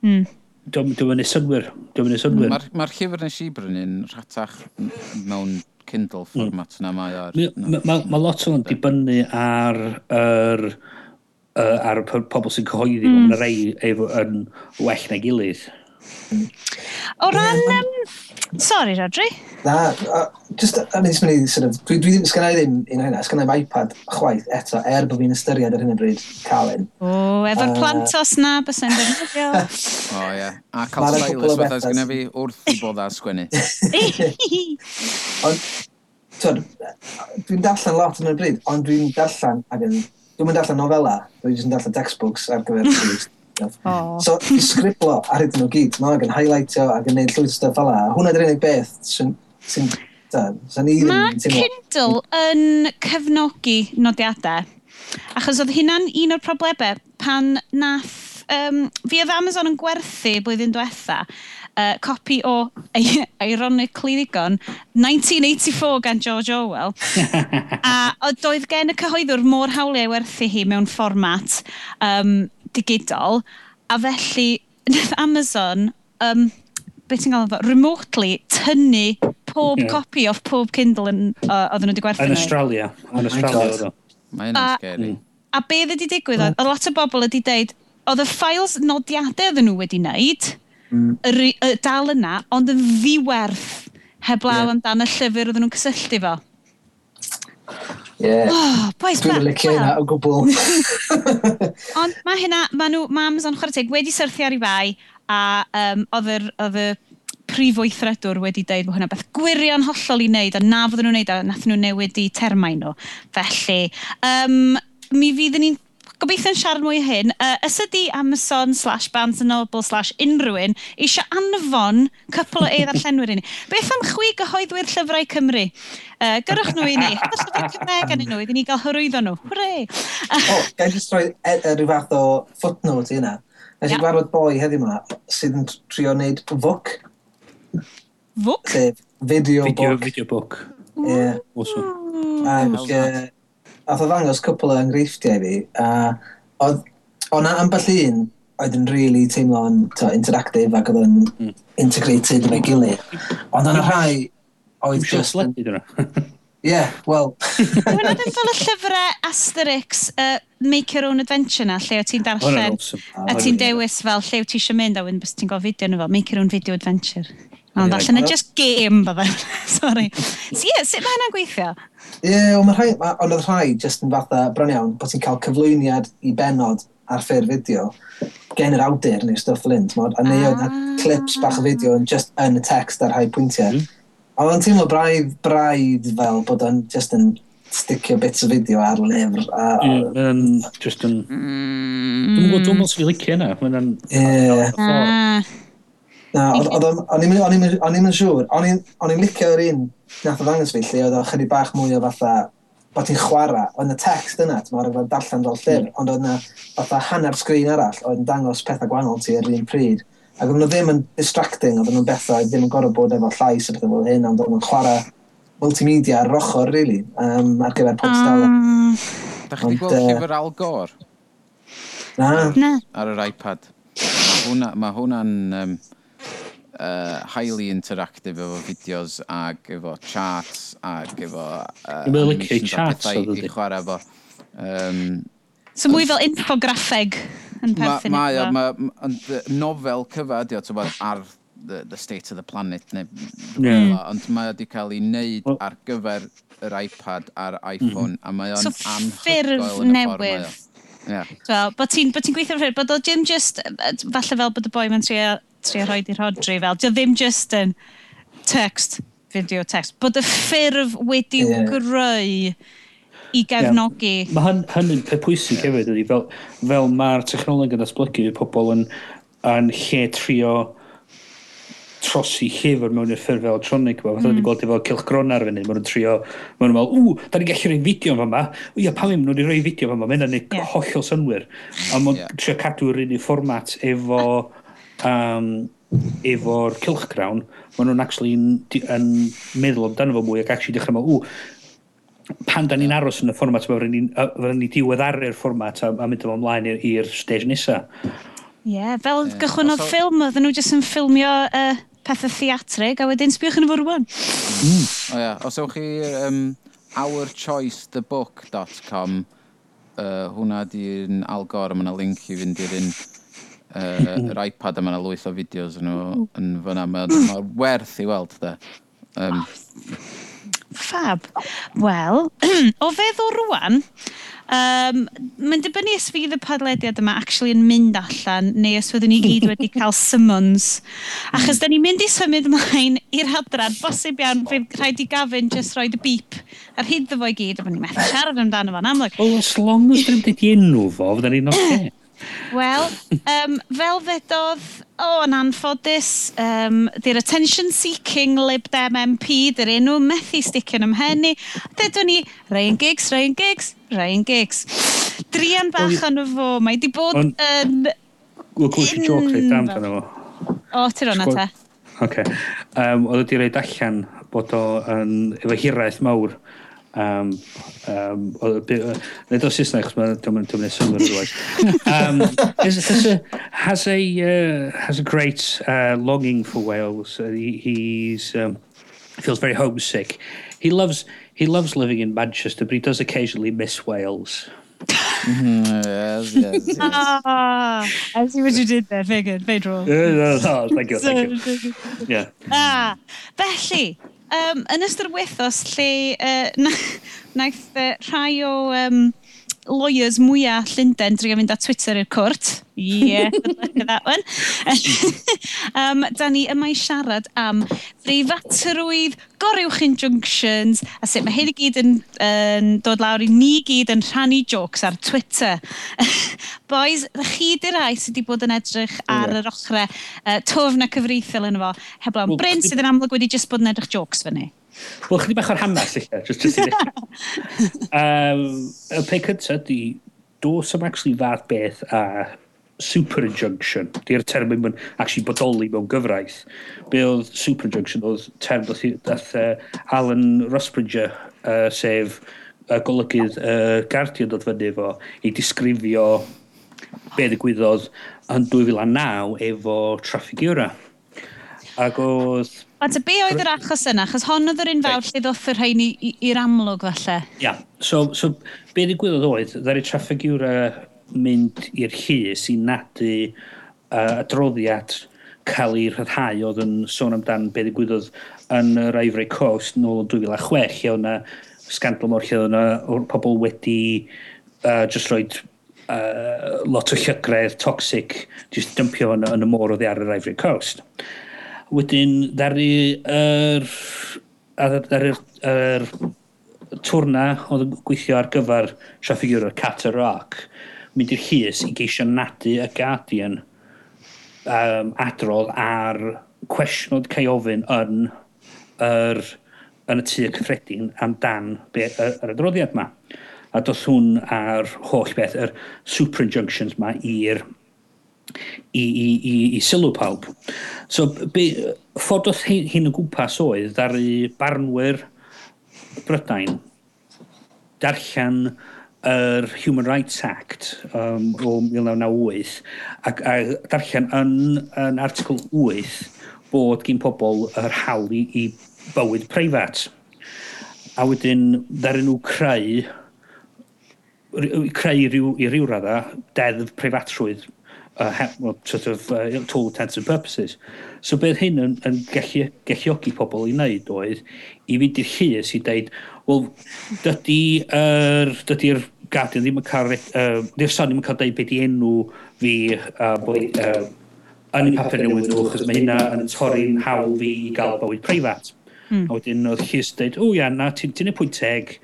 mm. Dwi'n mynd i synwyr. Dwi'n mynd i synwyr. Mae'r ma llyfr nes i brynu'n rhatach mewn Kindle mm. format mm. na mae ar... Mae ma, ma lot o'n dibynnu ar yr... Er, ar pobl sy'n cyhoeddi, mm. mae'n rei efo yn well na gilydd. O ran... Yeah. Um, sorry, Rodri. Na, uh, just yn uh, mynd i, sort of, dwi, dwi ddim, sgynnau ddim un hynna, sgynnau iPad chwaith eto, er bod fi'n ystyried ar hyn o bryd cael un. O, efo'r uh, plant os na, bys yn defnyddio. o, ie. A cael stylus fatha sgynnau fi wrth i bod a sgwennu. ond, twyd, dwi'n darllen lot yn y bryd, ond dwi'n darllen, ac yn, dwi'n mynd darllen novella, dwi'n just yn darllen textbooks ar gyfer So, i sgriblo ar hyd nhw gyd, mae yn highlightio ac yn neud llwyth stuff fel la. Hwna dy'r unig beth sy'n... Sy mae Kindle yn cefnogi nodiadau. Achos oedd hynna'n un o'r problemau pan nath... Um, fi oedd Amazon yn gwerthu blwyddyn diwetha uh, copi o, ironically ddigon, 1984 gan George Orwell. a doedd gen y cyhoeddwr mor hawliau werthu hi mewn fformat um, digidol, a felly wnaeth Amazon, um, beth ti'n gael remotely tynnu pob yeah. copi off pob Kindle yn, uh, oedden nhw wedi gwerthu. Yn Australia. Yn oh Australia. Mae'n scary. A be wedi e digwydd hmm. oedd, a lot o bobl wedi deud, oedd y ffails nodiadau oedden nhw wedi wneud, mm. yr, y dal yna, ond yn ddiwerth heblaw yeah. amdano y llyfr oedden nhw'n cysylltu fo. Yeah. Oh, boys, Dwi'n licio hynna o gwbl. Ond mae hynna, mae nhw, mae Amazon chwarae teg wedi syrthio ar ei fai, a um, oedd y prif weithredwr wedi dweud bod hwnna beth gwirion hollol i wneud, a na fydden nhw'n wneud, a nath nhw newid i termau nhw. Felly, um, mi fydd ni'n Gobeithio'n siarad mwy hyn. Uh, ys ydi Amazon slash Barnes Noble slash unrhywun eisiau anfon cwpl o eidd allenwyr i ni. Beth am chwi gyhoeddwyr llyfrau Cymru? Uh, gyrwch nhw i ni. Hyd llyfrau Cymreg gan nhw, iddyn ni gael hyrwyddo nhw. Hwre! o, gael jyst rhoi e, e, rhyw fath o footnote i yna. Nes i gwarfod boi heddiw yma sydd yn trio wneud fwc. Fwc? Sef, video, video book. Video book. Yeah. Awesome. Ac, uh, Oedd o ddangos cwpl o enghreifftiau fi, a oedd o'na ambell un oedd yn really teimlo'n interactive ac oedd yn mm. integrated efo'i gilydd. Ond o'na rhai oedd just... Yn... Ie, wel... Hwna ddim fel y llyfrau Asterix uh, Make Your Own Adventure na, lle o ti'n darllen a ti'n dewis fel lle o ti eisiau mynd a wedyn bys ti'n gofio fideo nhw fel Make Your Own Video Adventure. Ond yeah, allan yn just game bydde. Sorry. So ie, yeah, sut mae hynna'n gweithio? Ie, yeah, ond rhai, ma, on oedd rhai just yn fatha bron iawn bod ti'n cael cyflwyniad i benod ar ffyr fideo gen yr awdur neu stuff lint, mod, a neu oedd ah. clips bach o fideo yn just yn y text ar rhai pwyntiau. Mm. Ond o'n teimlo braidd, braidd fel bod o'n just yn sticio bits o fideo ar lyfr. A, yeah, mae'n just yn... Mm. Dwi'n gwybod, dwi'n gwybod sy'n licio yna. Mae'n... Ie. Na, o'n i'm yn siŵr. O'n i'n licio yr un nath o ddangos fi lle oedd o chydig bach mwy o fatha bod ti'n chwarae, oedd y text yna, ti'n meddwl, oedd darllen fel llyfr, mm. ond oedd yna fatha hanner sgrin arall oedd yn dangos pethau gwahanol ti ar un pryd. Ac oedd nhw ddim yn distracting, oedd nhw'n bethau, ddim yn gorau bod efo llais o bethau fel hyn, ond oedd nhw'n chwarae multimedia ar ochr, really, um, ar gyfer mm. pob stafell. Um, da chi wedi gweld uh, llyfr Al Gore? Na. na. Ar yr iPad. Mae hwnna'n... Ma hwnna um, uh, highly interactive efo fideos ac efo charts ac efo... Uh, Dwi'n meddwl licio charts oedd ydy. chwarae efo. Um, so mwy fel infograffeg yn perthyn. Mae o, mae nofel cyfa ydy o, ar the, the state of the planet neu yeah. ond mae wedi cael ei wneud well, ar gyfer yr iPad a'r mhm. iPhone mm -hmm. a mae o'n so, ffurf newydd. Yeah. Well, bod ti'n ti gweithio ffurf, bod o ddim just, falle fel bod y boi mae'n trio trio rhoi i'r hodri fel. Dio ddim just yn text, fideo text, bod y ffurf wedi yeah. greu i gefnogi. Yeah. Mae hyn, hynny'n pwysig yeah. hefyd ydy, fel, fel mae'r technoleg yn datblygu, fydd pobl yn, yn lle trio trosi llyfr mewn i'r ffurf electronic yma. fatha mm. gweld efo cilchgron ar fyny, maen nhw'n trio, maen nhw'n meddwl, ww, da ni'n gallu rhoi fideo fan yma, o ia, pam ddim nhw'n rhoi fideo fan yma, mae'n yna yeah. hollol synwyr, a maen yeah. trio cadw'r un i fformat efo... A um, efo'r cilchgrawn, maen nhw'n actually yn, yn meddwl amdano fo mwy ac actually dechrau meddwl, ww, pan da ni'n aros yn y fformat yma, fydden ni diweddaru'r fformat a, a mynd ymlaen i'r stage nesa. Ie, yeah, fel yeah. gychwyn oedd ffilm, oedden nhw jyst yn ffilmio uh, pethau theatrig, a wedyn sbiwch yn y fwrwan. Mm. O ia, os ewch chi um, ourchoicethebook.com, uh, hwnna di'n algor, mae yna link i fynd i'r un uh, yr iPad a mae yna lwyth o fideos yn, yn fyna. Mae'n ma werth i weld, da. Um, Fab. Wel, o feddwl rwan, um, mae'n dibynnu os fydd y padlediad yma actually yn mynd allan, neu os fyddwn ni gyd wedi cael summons. Achos da ni'n mynd i symud ymlaen i'r hadran, bosib iawn, fydd rhaid i gafyn jyst roed y beep ar hyd ddo fo i gyd, a bod ni'n methu siarad amdano fo'n amlwg. Well, as long as dyn ni'n dweud enw fo, fydda ni'n oce. Okay. Wel, um, fel ddedodd, o, oh, yn anffodus, um, di'r attention-seeking Lib Dem MP, di'r enw methu sticio'n ymhenni. Dedwn ni, Ryan Giggs, Ryan Giggs, Ryan Giggs. Drian bach yn y fo, mae di bod on, yn... Wel, gwrs i joc reit am dan o. O, ti'n rhan ata. Oce. Okay. Um, Oedd wedi rhaid allan bod o'n efo hiraeth mawr Um, um, Nid o Saesneg, chos mae'n dwi'n mynd symud rhywbeth. Um, has, has, a, has, a, uh, has a great uh, longing for Wales. Uh, he, he's, um, feels very homesick. He loves, he loves living in Manchester, but he does occasionally miss Wales. yes, yes, yes. Ah, I see what you did there, very good, very draw. Oh, thank you, thank you. Yeah. Ah, felly, um, yn ystod wythos lle uh, na, naeth uh, rhai o um, lawyers mwyaf Llundain drwy fynd â Twitter i'r cwrt. Yeah, good luck with that one. um, da ni yma i siarad am ddreifatrwydd, gorywch injunctions, a sut mae hyn i gyd yn, yn dod lawr i ni gyd yn rhannu jokes ar Twitter. Boys, ddech chi di rai sydd wedi bod yn edrych ar yr ochrau uh, tofn a cyfreithiol yn efo, heblaw am Bryn sydd yn amlwg wedi just bod yn edrych jokes fyny. Wel, chdi bach o'r hamas, eich Just, just um, y pe cyntaf di, dos am actually fath beth a super injunction. Di'r term yn actually bodoli mewn gyfraith. Be oedd super injunction, oedd term dath uh, Alan Rusbridger, uh, sef uh, golygydd uh, Guardian dod fyny efo, i disgrifio be ddigwyddodd yn 2009 efo Traffic Era. Ac oedd A ta be oedd yr achos yna? Chos hon oedd yr un fawr lle ddoth yr rhain i'r amlwg falle. Ia, yeah. so, so be ddigwyddodd oedd, ddari Traffigiwra mynd i'r llys i nadu uh, adroddiad cael ei rhyddhau oedd yn sôn amdan be ddigwyddodd yn yr Ivory Coast nôl yn 2006 lle yna scandal mor lle o'na pobl wedi uh, just roed uh, lot o llygredd toxic just dympio yn, yn y môr oedd ar yr Ivory Coast. Wedyn, ddari yr... er, er, er, twrna oedd yn gweithio ar gyfer siaffi gyda'r Cat Rock mynd i'r llys i geisio nadu y Guardian um, adrodd ar cwestiwn oedd cael ofyn yn, yr, yn y tu cyffredin amdan be, yr, yr adroddiad yma. A doth hwn ar holl beth, yr super injunctions yma i'r i, i, i, i sylw pawb. So, be, ffordd oedd hyn, yn gwmpas oedd ddaru barnwyr Brydain darllen yr Human Rights Act um, o 1998 ac a, darllen yn, yn article 8 bod gen pobl yr hawl i, i bywyd preifat. A wedyn ddaru nhw creu creu i ryw, i ryw radda deddf preifatrwydd uh, well, sort of uh, tool intents and purposes. So bydd hyn yn, yn gallu, galluogi pobl i wneud oedd i fynd i'r llys i dweud, wel, dydy'r er, dydy er Guardian ddim yn cael, uh, dydy'r Sun ddim yn cael dweud beth i enw fi uh, boi, uh, yn y papur newydd nhw, achos mae hynna yn torri'n hawl fi i gael bywyd preifat. Mm. A wedyn oedd Llys dweud, o ia, na, ti'n ti pwynt teg,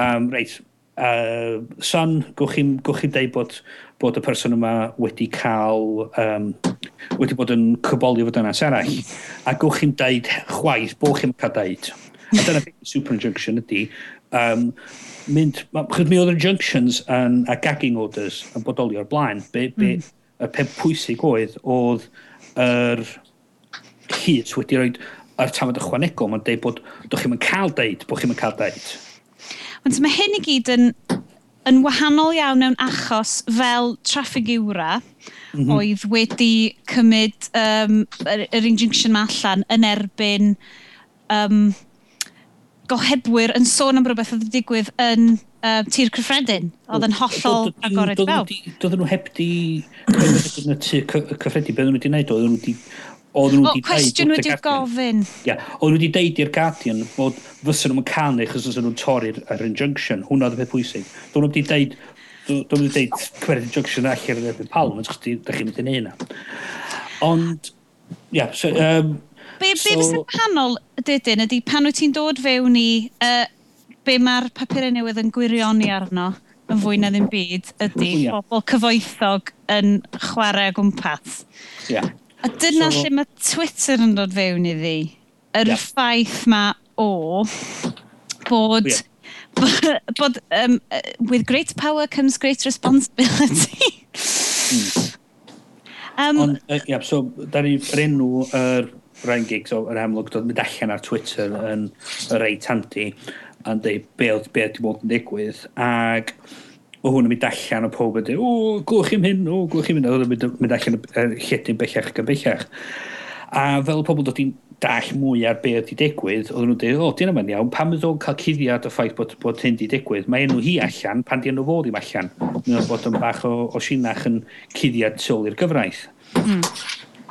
um, reit, uh, son, gwch chi'n chi deud bod, bod y person yma wedi cael, um, wedi bod yn cyboli fod yna arall, a gwch chi'n deud chwaith bod chi'n cael deud. A dyna beth super injunction ydy. Um, mynd, chyd mi oedd injunctions junctions an, a gagging orders yn bodoli o'r blaen, be, be, mm. y pen pwysig oedd, oedd yr hyd wedi rhoi yr tafod ychwanegol, mae'n deud bod dych chi'n cael deud, bod chi'n cael deud. Ond mae hyn i gyd yn, yn wahanol iawn mewn achos fel traffig iwra, mm -hmm. oedd wedi cymryd um, yr, yr injunction ma allan yn erbyn um, gohebwyr yn sôn am rhywbeth oedd wedi digwydd yn uh, tir cyffredin, oedd yn hollol agored fel. Doedden nhw heb di cyfredin y tir cyffredin, beth oedd nhw wedi gwneud, oedd nhw wedi oedd nhw wedi cwestiwn wedi gofyn. Ia, oedd nhw wedi deud i'r Guardian bod fysen nhw'n canu chos fysen nhw'n torri'r yr injunction. Hwna oedd y peth pwysig. Doedden nhw wedi deud, doedden nhw wedi deud cwerth injunction allan yn erbyn palm, chos da chi'n mynd yn hynna. Ond, ia, so... Um, be so, be sy'n wahanol, dydyn, ydy pan wyt ti'n dod fewn i uh, be mae'r papurau newydd yn gwirioni arno yn fwy na ddim byd ydy yeah. bobl cyfoethog yn chwarae gwmpas. Yeah. A dyna so, lle mae Twitter yn dod fewn i fi. Yr yeah. ffaith ma o bod... Yeah. bod um, with great power comes great responsibility. mm. um, Ond, uh, yeah, so, da ni'r enw yr er, Ryan gigs o'r amlwg dod mynd allan ar Twitter yn reit handy a'n dweud be oedd be, wedi bod yn digwydd ac o hwn yn mynd allan o pob ydy, o, glwch chi'n hyn, o, glwch chi'n hyn, oedd yn mynd allan y lledyn bellach gan bellach. A fel pobl dod i'n dall mwy ar be ydi digwydd, oedd nhw'n dweud, o, dyn yma'n iawn, pam ydw cael cuddiad o ffaith bod, bod hyn di digwydd, mae enw hi allan, pan di enw fod ddim allan, mae'n bod yn bach o, o sinach yn cuddiad twl i'r gyfraith. Mm.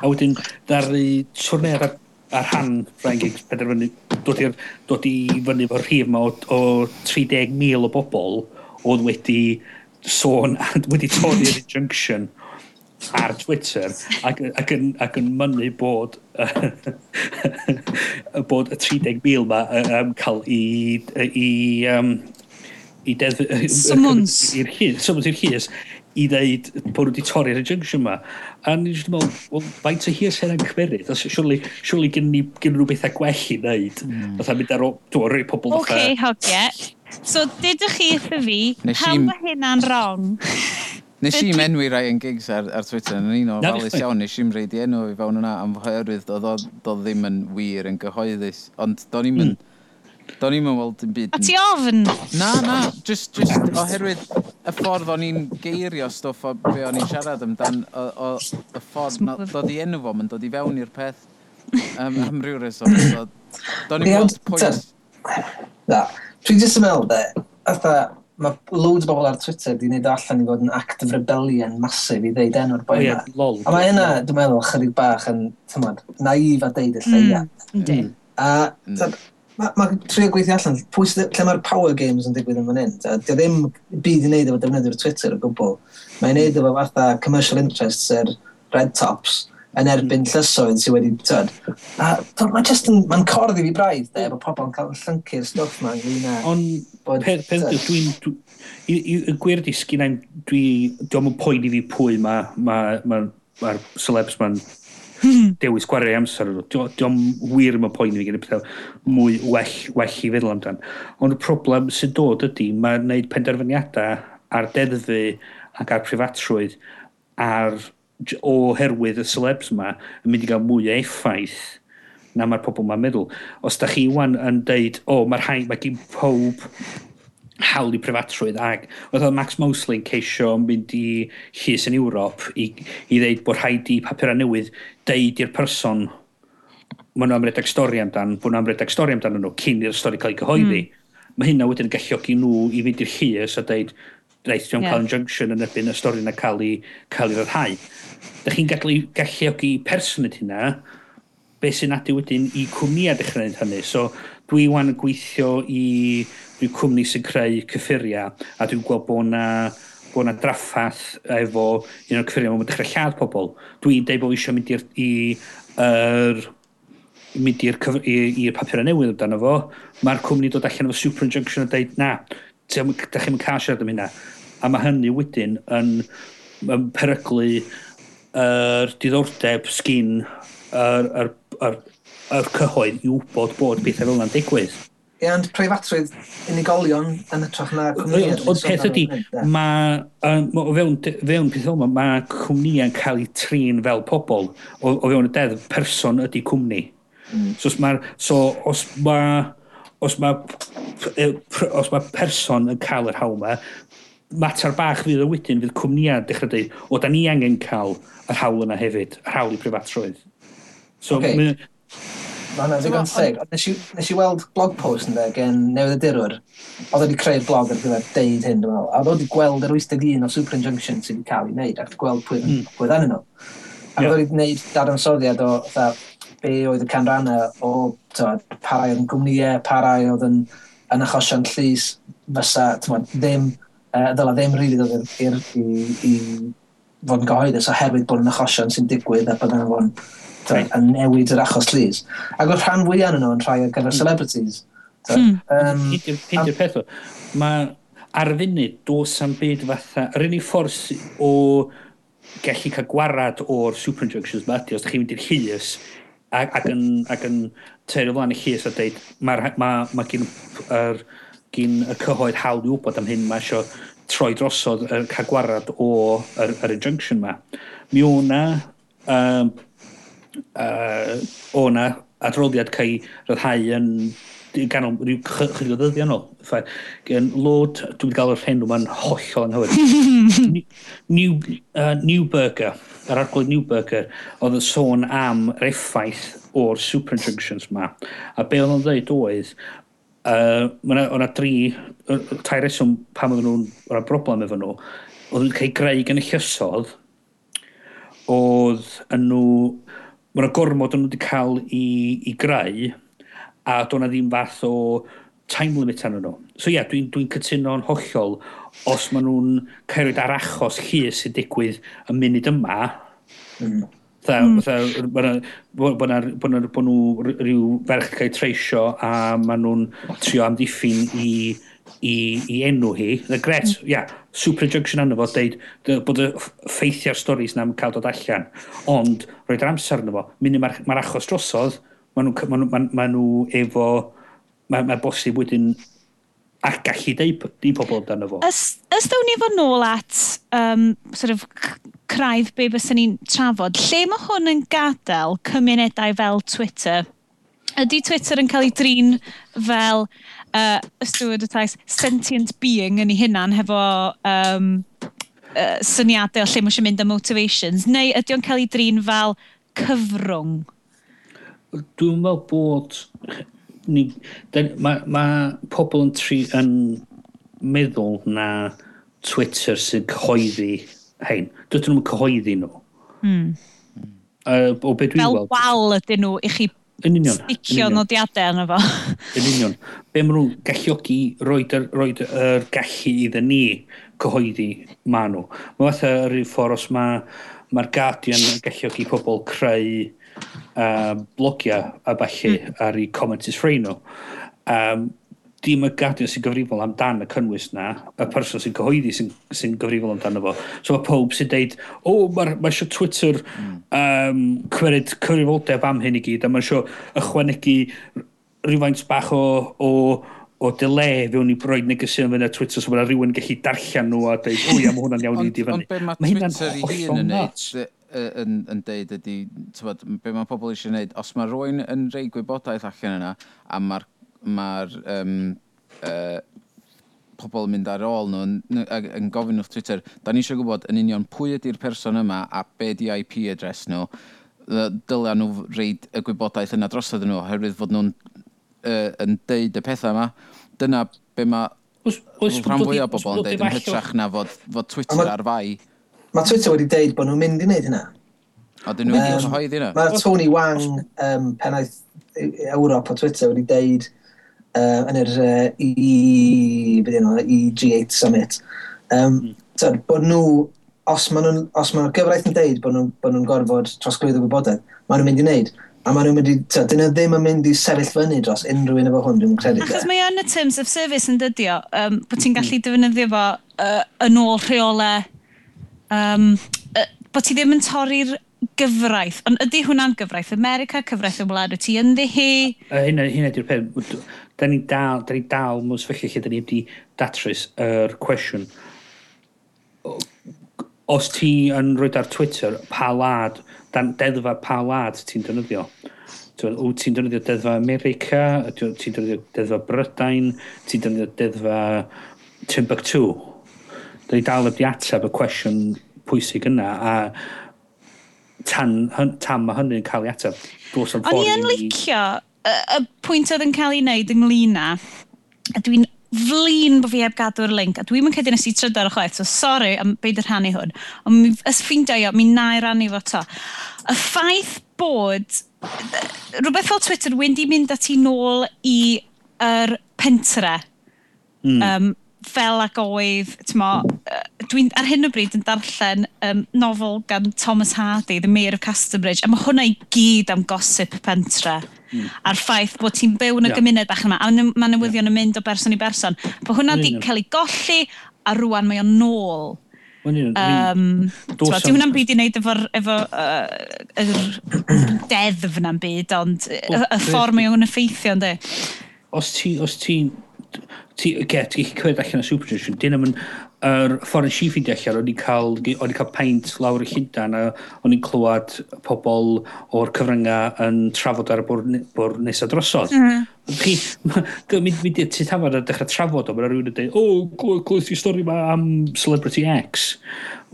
A wedyn, ddaru twrnedd ar, ar han Ryan Giggs penderfynu, dod, dod i fyny fo'r rhif yma o, o 30,000 o bobl, oedd wedi sôn, wedi torri'r injunction ar Twitter ac, ac, yn, ac yn mynnu bod bod y 30,000 ma um, cael i, i, um, i dedd... Symons. I'r hys, symons i'r hys, i ddeud bod wedi torri'r injunction ma. A ni'n just meddwl, well, faint o hys hynna'n cymeryd? Os surely, surely gen ni, gen nhw bethau gwell i wneud. Mm. Fytha mynd ar o, dwi'n rhoi pobl... ok, hogia. So, dydych chi wrtho fi, pam mae hynna'n wrong? Nes i menwi rai yn gigs ar, ar Twitter yn un o falus iawn, nes i'n reid i enw i fewn yna am oherwydd doedd o ddim yn wir yn gyhoeddus, ond do'n i'n mynd... Hmm. Do'n i'n yn weld yn byd... A ti ofn? Na, na, just, just oherwydd y ffordd o'n i'n geirio stwff o be o'n i'n siarad amdan, o, o, y ffordd na, dod i enw fo, mae'n dod i fewn i'r peth um, am ryw reswm. So, do'n i'n Ie, ond weld pwynt... Na. Dwi'n jyst yn meddwl, de, atha, mae loads o bobl ar Twitter di wneud allan i fod yn act of rebellion masif i ddeud enw'r boi yma. Oh, yeah, a mae hynna, dwi'n meddwl, chydig bach yn, tymod, naif a deud y lleia. Mm. Mm. A, mm. mae ma, trio gweithio allan, pwy lle mae'r power games yn digwydd yn fan hyn. Dio ddim byd i wneud efo defnyddio'r Twitter o gwbl. Mae'n wneud efo fatha commercial interests er red tops yn erbyn llysoedd sydd wedi, tyd. A mae'n just yn, mae'n cordd i fi braidd, de, bod pobl yn cael llyncu'r stwff ma. Ond, peth dwi'n, y gwir disgyn, sgyn i'm, dwi, dwi'n poen i fi pwy mae'r ma, ma, ma, celebs ma'n hmm. dewis gwario amser nhw. Diolch wir yma poen i fi gyda pethau mwy well, well i feddwl amdan. Ond y problem sy'n dod ydy, mae'n gwneud penderfyniadau ar deddfu ac ar prifatrwydd ar oherwydd y celebs yma yn mynd i gael mwy o effaith na mae'r pobl yma'n meddwl. Os da chi wan yn deud, o, oh, mae'r rhaid, mae gen pob hawl i prefatrwydd ag oedd Max Mosley yn ceisio mynd i llys yn Ewrop i, i ddeud bod rhaid i papurau newydd deud i'r person maen nhw am redag stori amdan, bod nhw am redag stori amdan nhw cyn i'r stori cael ei gyhoeddi. Mm. Mae hynna wedyn yn galluogi nhw i fynd i'r llys a deud, reit, ti'n yeah. cael injunction yn ebyn y stori yna cael ei, cael ei rhai. Da chi'n gallu galluogi person ydy hynna, be sy'n adu wedyn i cwmnïau dechrau gwneud hynny. So, dwi wan yn gweithio i dwi cwmni sy'n creu cyffuriau, a dwi'n gweld bod na bod na draffath efo un o'r cyffuriau mae'n dechrau lladd pobl. Dwi'n deud bod eisiau mynd i'r i, er, mynd i'r papurau newydd amdano fo, mae'r cwmni dod allan efo super injunction a dweud na, da chi'n cael siarad am hynna. A mae hynny wedyn yn, yn peryglu yr diddordeb sgin yr, yr, yr, yr cyhoedd i wybod bod bethau fel yna'n digwydd. Ie, ond preifatrwydd unigolion yn ytrach na cwmnïau. Ond peth ydy, mae o fewn, fewn peth yma, mae cwmnïau'n cael eu trin fel pobl. O, o fewn y dedd, person ydy cwmni. Mm. So, os mae, so, os mae os mae os mae person yn cael yr hawl yma, mater bach fydd y wedyn fydd cwmnïau dechrau dweud, o, da ni angen cael yr hawl yna hefyd, yr hawl i prifatroedd. So, okay. mae... Mae hwnna'n ddigon teg. Nes, nes i weld blog post ynddo gen newydd y dirwr. Oedd wedi creu'r blog ar gyfer deud hyn, dwi'n meddwl. A oedd wedi gweld yr 81 o Super Injunction sydd wedi cael ei wneud, ac wedi gweld pwy, mm. pwy ddanyn nhw. A yeah. oedd wedi gwneud dadansoddiad o, be oedd y canrannau o to, pa oedd yn gwmnïau, parai oedd yn, yn achosion llys, fysa ddim, uh, ddyla ddim rili really ddod i'r i, i fod yn gyhoeddus oherwydd bod yn achosion sy'n digwydd a bod yn fod yn newid yr achos llys. Ac oedd rhan fwyaf yn nhw yn rhai ar gyfer hmm. celebrities. Hmm. Um, Hyd yw'r peth o. Mae ar y funud dos am byd fatha, yr unig ffordd o gallu cael gwarad o'r superinjunctions ma ydy, os da chi'n mynd i'r llys, ac, ac, yn, ac yn terio flaen y llys a dweud, mae ma, ma gyn, er, gyn y cyhoedd hawl i wybod am hyn, mae eisiau troi drosodd er, cael gwarad o yr, yr injunction yma. Mi o'na, um, uh, o'na adroddiad cael ryddhau yn ganol rhyw chydig o ddyddiau nhw. Gen Lord, dwi'n wedi gael yr henw ma'n hollol anghywir. New, uh, new Burger, yr arglwydd New Burger, oedd yn sôn am yr effaith o'r super injunctions ma. A be oedd o'n dweud oedd, uh, o'na dri, tai reswm pam oedden nhw'n o'na broblem efo nhw, oedd nhw'n cael greu gan y llysodd, oedd yn nhw, mae'n gormod o'n nhw wedi cael i, i greu, a do'na ddim fath o time limit arnyn nhw. So ia, yeah, dwi'n dwi, cytuno'n hollol os maen nhw'n cerwyd ar achos llys sy'n digwydd y munud yma, mm. Tha, mm. bod nhw rhyw ferch cael treisio a maen nhw'n trio amddiffyn i, i, i enw hi. The gret, ia, mm. yeah, super injunction anna fo, deud bod y ffeithiau'r storys na'n cael dod allan. Ond roed yr amser anna fo, mynd mae'r ma achos drosodd, maen nhw, ma nhw, ma, ma nhw efo, mae'n ma bosib wedyn a gallu deud i pobl amdano fo. Ys, ys dawn ni fo nôl at um, sort of craidd be bys ni'n trafod, lle mae hwn yn gadael cymunedau fel Twitter? Ydy Twitter yn cael ei drin fel uh, ystwyd y tais sentient being yn ei hunan hefo um, uh, syniadau o lle mae eisiau mynd a motivations, neu ydy o'n cael ei drin fel cyfrwng? Dwi'n meddwl bod... Ni, den, mae, mae pobl yn, tri, yn meddwl na Twitter sy'n cyhoeddi hein. Dydyn nhw'n cyhoeddi nhw. Mm. Uh, o beth dwi'n weld... Fel wal ydyn nhw i chi Yn union. Sticio nodiadau yna fo. Yn union. Be maen nhw'n galluogi roed yr, roed yr gallu iddyn ni cyhoeddi maen nhw. Mae fatha rhyw ffordd os mae'r ma Guardian yn galluogi pobl creu um, blogiau a falle mm. ar ei comments ffrein nhw. Um, dim y gadion sy'n gyfrifol amdan y cynnwys na, y person sy'n cyhoeddi sy'n sy gyfrifol amdano fo. So mae pob sy'n deud, o, oh, mae ma eisiau Twitter mm. um, cwered cyfrifoldeb am hyn i gyd, a mae eisiau ychwanegu rhywfaint bach o, o o dyle fewn i broed negesio negeseuon fyna Twitter, so mae rhywun gallu darllen nhw a dweud, o ia, mae hwnna'n iawn i di fyny. Ond be mae Twitter i hun yn neud, yn, yn deud ydy, tywed, be mae pobl eisiau gwneud, os mae rhywun yn rhoi gwybodaeth allan yna, a mae'r ma um, uh, pobl yn mynd ar ôl nhw yn, yn gofyn nhw Twitter, da ni eisiau gwybod yn union pwy ydy'r person yma a be di IP address nhw, dylia nhw reid y gwybodaeth yna drosod nhw, oherwydd fod nhw'n uh, yn deud y pethau yma. Dyna be mae rhan fwy o bobl yn deud yn hytrach na fod, fod Twitter ar fai. Mae Twitter wedi deud bod nhw'n mynd i wneud hynna. A dyn nhw wedi um, oshoedd hynna? Mae Tony Wang, um, pennaeth Ewrop o Twitter, wedi deud uh, yn yr uh, i, no, i G8 Summit, um, mm. tyd, bod nhw, os maen nhw'n ma nhw gyfraith yn deud bod nhw'n bod nhw gorfod trosglwyddo gwybodaeth, maen nhw'n mynd i wneud. A maen nhw'n mynd i, tyd, dyn nhw ddim yn mynd i sefyll fyny dros unrhyw un efo hwn, dwi'n credu. Achos mae yn y terms of service yn dydio, um, bod ti'n gallu defnyddio fo uh, yn ôl rheolau um, bod ti ddim yn torri'r gyfraith, ond ydy hwnna'n gyfraith America, cyfraith y wlad, wyt ti ynddi hi? Hynna, hynna di'r pen. Da ni dal, da ni dal mwys felly lle da ni wedi datrys yr cwestiwn. Os ti yn rhoi ar Twitter, pa lad, dan deddfa pa lad ti'n defnyddio? Wyt ti'n defnyddio deddfa America, ti'n defnyddio deddfa Brydain, ti'n defnyddio deddfa Timbuktu? da ni dal wedi ateb y cwestiwn pwysig yna, a tan, tan mae hynny'n cael ei ateb. O'n i yn licio y, y pwynt oedd yn cael ei wneud ynglyn â, a dwi'n flin bod fi heb gadw'r link, a dwi'n mynd cedi nes i trydar o chwaith, so sorry am beid yr rhannu hwn, ond mi, ys deio, mi na i rannu fo to. Y ffaith bod, rhywbeth fel Twitter wedi mynd at i nôl i yr pentre, mm. um, fel ac oedd, tymo, dwi'n ar hyn o bryd yn darllen um, nofel gan Thomas Hardy, The Mayor of Casterbridge, a mae hwnna i gyd am gosip pentre. Mm. A'r ffaith bod ti'n byw yn y yeah. gymuned bach yma, a mae newyddion yeah. yn mynd o berson i berson. Bo hwnna wedi cael ei golli, a rwan mae o'n nôl. Um, Di hwnna'n byd i wneud efo'r efo, uh, er deddf yna'n byd, ond y, y ffordd mae o'n effeithio, ynddi? Os ti, os ti, ti, ge, ti gallu clywed allan o Super dyn nhw'n yr ffordd nes i ffeindio allan, o'n i'n cael, o'n i'n cael paint lawr y Llundain, a o'n i'n clywed pobl o'r cyfryngau yn trafod ar y bwr nesaf drosodd. Mm. Chi, mynd i'r tu tafod a dechrau trafod o, mae rhywun yn dweud, o, oh, clywed clw, clw, stori yma am Celebrity X.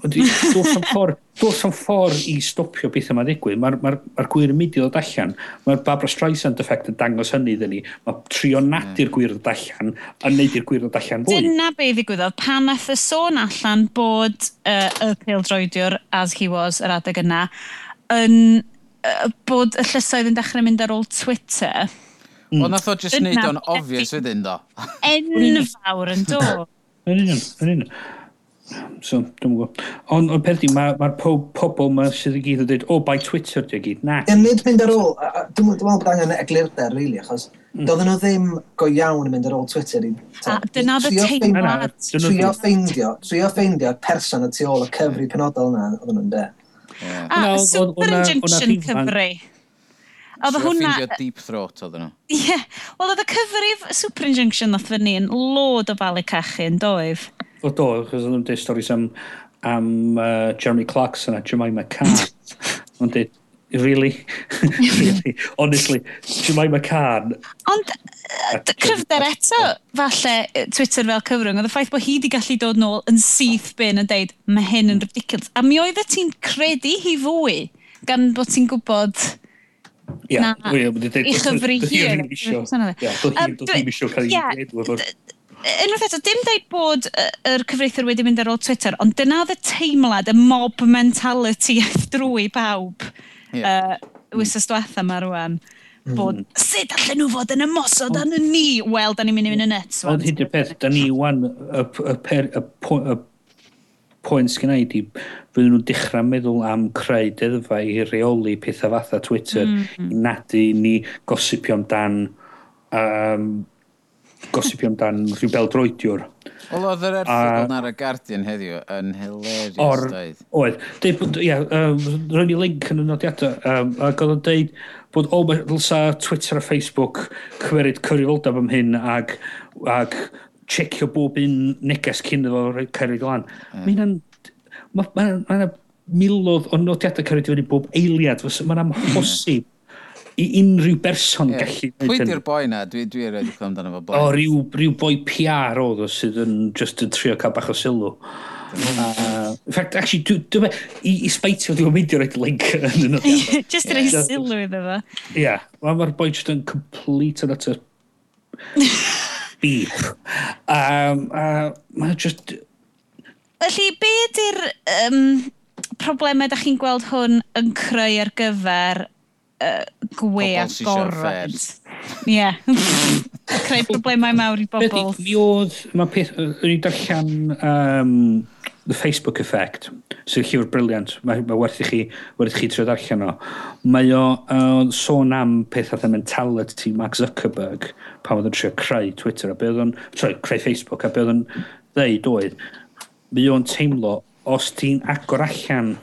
Does am ffordd does am ffordd i stopio beth yma'n digwydd. Mae'r ma r, ma, r, ma r gwir yn mynd i ddod allan. Mae'r Barbara Streisand effect yn dangos hynny ddyn ni. Mae trio hmm. nadu'r gwir ddod allan a wneud i'r gwir ddod allan fwy. Dyna be ddigwyddodd. Pan nath y sôn allan bod uh, y pildroediwr, as he was, yr adeg yna, yn, uh, bod y llysoedd yn dechrau mynd ar ôl Twitter... Mm. Ond nath o just wneud o'n obvious wedyn do. Enfawr yn do. Yn union, yn union. So, dwi'n gwybod. Ond o'r di, mae'r ma po, pobl ma sydd i gyd yn dweud, o, oh, by Twitter, dwi'n gyd, na. Ie, nid mynd ar ôl. Dwi'n meddwl bod angen eglurder, really, achos mm. doedden nhw ddim go iawn yn mynd ar ôl Twitter. I, a dyna fy teimlad. Trio ffeindio, trio ffeindio person y tu ôl y cyfri penodol yna, oedden nhw'n de. A superinjunction cyfri. Oedd hwnna... Ffeindio deep throat oedden nhw. Ie. Wel, oedd y cyfrif superinjunction oedd fyny yn lod o falu cachu yn doedd. O do, chos oedd yn dweud storys am, am uh, Jeremy Clarkson a Jemima Carr. Ond dweud, really? really? Honestly, Jemima Carr. Ond, cryfder eto, falle, Twitter fel cyfrwng, oedd y ffaith bod hi wedi gallu dod nôl yn syth bin yn deud, mae hyn yn ridiculous. A mi oedd y ti'n credu hi fwy, gan bod ti'n gwybod... Ia, yeah, na, i chyfri hi. Ie, doedd hi ddim eisiau cael ei gwneud unwaith eto, dim dweud bod yr cyfreithwyr wedi mynd ar ôl Twitter, ond dyna oedd y teimlad, y mob mentality drwy pawb yeah. uh, wysos diwetha yma rwan. Bod, mm. sut allan nhw fod yn ymosod oh. yn ni? Wel, da ni'n mynd i fynd yn net. Ond hyd y peth, da ni wan, y, y, y, y, pwynt sgan i di, fydden nhw'n dechrau meddwl am creu deddfa i reoli pethau fatha Twitter, mm. i nadu ni gosipio amdan um, gosipio amdan rhyw beldroediwr. Wel, oedd yr erthigol ar y Guardian heddiw yn hilarious, or, doedd. Oedd. Deud bod, ia, um, rhaid i link yn y nodiadau, um, ac oedd o'n deud bod, o, oh, mae dylsa Twitter a Facebook cymeryd cyfrifoldeb am hyn, ag, ag checio bob un neges cyn iddo cyrraedd lan. Mm. Mae hynna'n... Mae ma, ma, ma, milodd o nodiadau cyrraedd i fyny bob eiliad. Mae'n amhosib i unrhyw berson yeah. gallu... Pwy di'r boi na? Dwi, dwi erioed i clywed amdano fo boi. O, rhyw, rhyw boi PR oedd o sydd yn just yn trio cael bach o sylw. Uh, in fact, actually, dwi, dwi, i, i spaitio, dwi'n mynd i'r link yn yno. Just rhaid yeah. sylw iddo fo. Ie, mae'r boi just yn complete and utter beep. Um, uh, mae'n just... Felly, be ydy'r um, problemau da chi'n gweld hwn yn creu ar gyfer uh, gwe a gorfod. Ie. Creu problemau mawr i bobl. Mi oedd, mae peth, yn i'n darllen um, The Facebook Effect, sy'n llyfr briliant. Mae, mae werth i chi, werth i chi trio darllen o. Mae o uh, sôn am peth oedd y mentality Mark Zuckerberg pan oedd yn trio creu Twitter a be oedd o'n, sorry, creu Facebook a be oedd o'n ddeud oedd, mae o'n teimlo os ti'n agor allan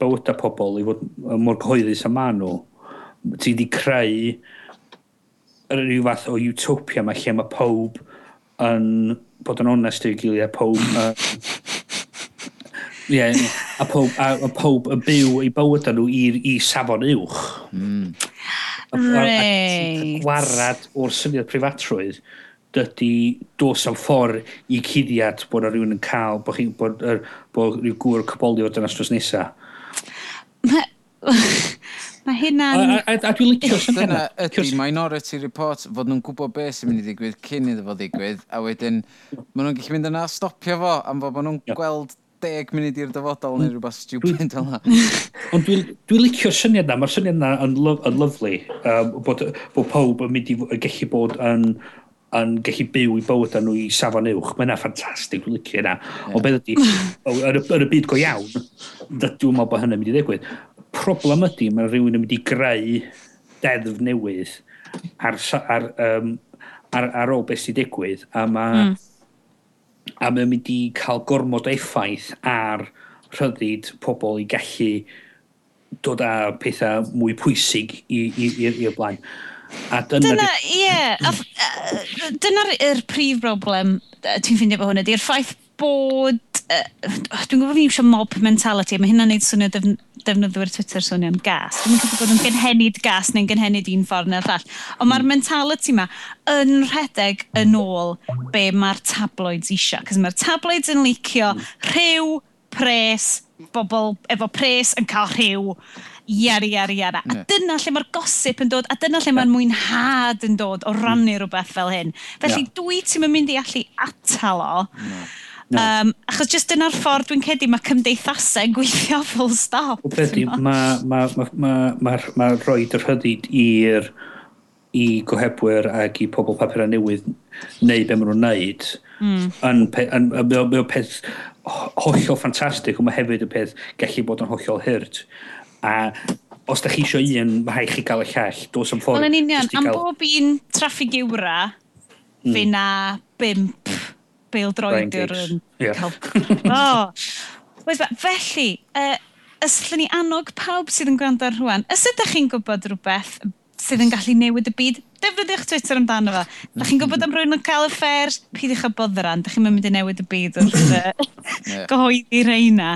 bywydau pobl i fod mor cyhoeddus a ma nhw, ti wedi creu rhyw fath o utopia mae lle mae pob yn bod yn onest i'w gilydd, a pob... Uh, yeah, a pob, a, a pob yn byw i bywyda nhw i, i safon uwch. Mm. Reit. Gwarad o'r syniad prifatrwydd dydy dos am ffordd i cuddiad bod rhywun yn cael, bod, chi, bod, er, bod rhyw gŵr cybolio dynas dros nesaf Mae hynna'n... A, a, a dwi'n licio sy'n hynna. Ydy minority report fod nhw'n gwybod beth sy'n mynd i ddigwydd cyn iddo fo ddigwydd, a wedyn maen nhw'n gallu mynd yna a stopio fo am fod maen nhw'n yeah. gweld deg munud i'r dyfodol neu rhywbeth stupid fel yna. Ond dwi'n dwi, licio syniad na, mae'r syniad na yn, lo, yn lyflu, um, bod, bod pob yn mynd i gallu bod yn yn gallu byw i bywyda nhw i safon uwch. Mae yna ffantastig, dwi'n licio yna. Yeah. O beth ydy, yn y, y byd go iawn, dwi'n meddwl bod hynny'n mynd i ddigwydd. Problem ydy, mae rhywun yn mynd i greu deddf newydd ar, ar, um, ar, ar ôl beth sy'n digwydd, a hmm. mae mm. a mae'n mynd i cael gormod o effaith ar rhyddid pobl i gallu dod â pethau mwy pwysig i'r blaen. A dyna... Dyna, ie. Yeah, Dyna'r prif broblem ti'n ffeindio bod hwnna, di'r ffaith bod... Uh, dwi'n gwybod fi eisiau mob mentality, mae hynna'n neud swnio defn defnyddwyr Twitter swnio'n gas. Dwi'n gwybod bod yn gynhenid gas neu'n gynhenid un ffordd neu'r llall. Ond mae'r mentality yma yn rhedeg yn ôl be mae'r tabloids eisiau. Cos mae'r tabloids yn licio rhyw, pres, bobl efo pres yn cael rhyw Iari, iari, iari. A dyna lle mae'r gosip yn dod, a dyna lle mae'r mwynhad yn dod o rannu mm. rhywbeth fel hyn. Felly yeah. dwi ti'n mynd i allu atal o. No. No. Um, achos jyst dyna'r ffordd dwi'n cedi mae cymdeithasau yn gweithio full stop. Byddi, mae ma, ma, ma, ma, ma rhoi yr hyddid i'r i gohebwyr ac i pobl papur a newydd neu be maen nhw'n neud mm. yn, yn, yn, yn, yn peth hollol ffantastig ond mae hefyd y peth gallu bod yn hollol hyrt. A os da chi eisiau un, mae rhaid chi gael y llall. Dos am ffordd. Wel, yn union, am gael... bob un traffig iwra, mm. fe na bimp beil droedr yn yeah. cael... oh. Felly, uh, ysllyn ni annog pawb sydd yn gwrando ar rhywun, ys ydych chi'n gwybod rhywbeth sydd yn gallu newid y byd, defnyddiwch Twitter amdano fo. Da chi'n gwybod am rhywun yn cael affairs, pidwch â boddran, da chi'n mynd i newid y byd wrth yeah. gyhoeddi reina.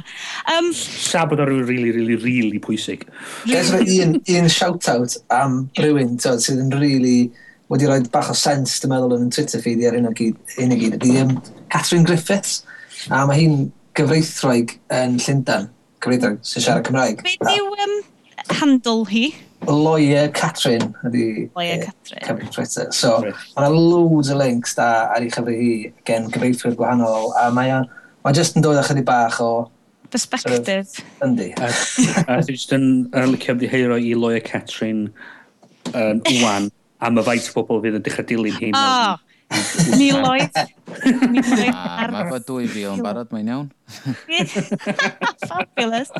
Um, Sa bod o'n rhywun really, really, really pwysig. Gaes un, un shout-out am rhywun sydd yn really wedi rhoi bach o sens, dim meddwl, yn Twitter feed i ar un o gyd, un o gyd ydy um, Catherine Griffiths, a mae hi'n gyfreithroeg yn Llundain, gyfreithroeg sy'n siarad Cymraeg. Be yw um, handle hi? Lawyer Catrin ydy Lawyer Catrin. E, Twitter. So, mae yna loads o links da ar ei chyfri hi gen gyfreithwyr gwahanol, a mae mae jyst yn dod â chydig bach o perspective. Yndi. A dwi jyst yn licio heiro i Lawyer Catrin um, wan, a mae faint o bobl fydd yn dechrau dilyn hi. Oh, Miloedd. Miloedd ah, mae fod 2000 yn barod, mae'n iawn. Fabulous.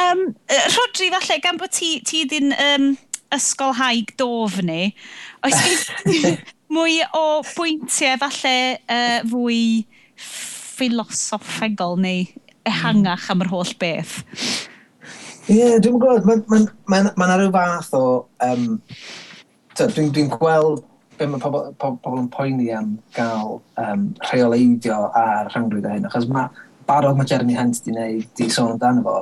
Um, Rodri, falle, gan bod ti, ti dyn um, ysgol haig dof ni, oes gen mwy o bwyntiau falle uh, fwy ffilosoffegol neu ehangach am yr holl beth? Ie, yeah, dwi'n gwybod, mae'n ma, ma, ma, ma, ma rhyw fath o... Um, dwi'n dwi gweld be mae pobl, po, pobl yn poeni am gael um, rheoleidio ar rhangrwyd o hyn, achos mae barod mae Jeremy Hunt di wneud, di sôn amdano fo.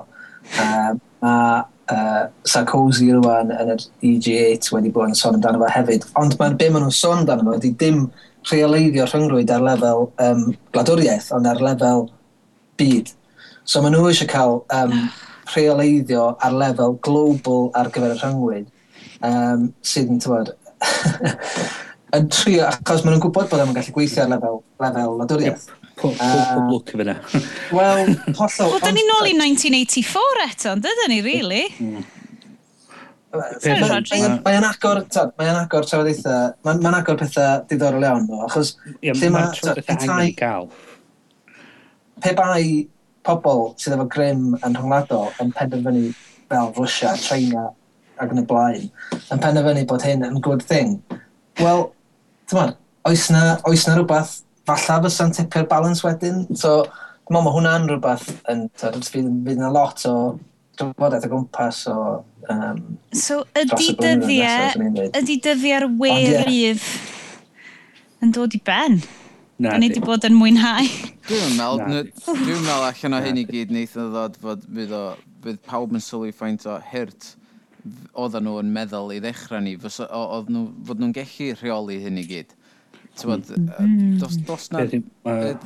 Um, mae uh, Sarkozy rwan yn yr EG8 wedi bod yn sôn amdano fo hefyd, ond mae'r be maen nhw'n sôn amdano fo, di dim rheoleiddio rhyngrwyd ar lefel um, gladwriaeth, ond ar lefel byd. So maen nhw eisiau cael um, rheoleiddio ar lefel global ar gyfer y rhyngwyd, um, sydd yn, tywed, yn trio, achos maen nhw'n gwybod bod nhw'n gallu gweithio ar lefel, lefel wladwriaeth. Yep. Pob lwc fyna. Wel, hollol. Wel, dyn ni'n nôl i 1984 eto, dydyn ni, really? Mm. Mae'n agor, mae'n agor trafodaethau, mae'n agor pethau diddorol iawn, ddo, achos... Ie, mae'r trafodaethau angen gael. Pe bai pobl sydd efo grym yn rhyngwladol yn penderfynu fel Rwysia, China ac yn y blaen, yn penderfynu bod hyn yn good thing, wel, ti'n oes na, oes na rhywbeth, falla fysa'n tipio'r balance wedyn, so, dwi'n meddwl, mae hwnna'n rhywbeth yn, fydd, yna lot o drafodaeth o gwmpas o Um, so ydy dyddiau, ydy dyddiau'r werydd yn dod i ben? Na, ni wedi bod yn mwynhau. Dwi'n meddwl, dwi'n meddwl allan o hyn i gyd wneith o ddod fod bydd pawb yn sylwi ffaint o hirt oedden nhw'n meddwl i ddechrau ni, oedd nhw, fod nhw'n gallu rheoli hyn i gyd. Tywod, mm. mm. dos, dos na...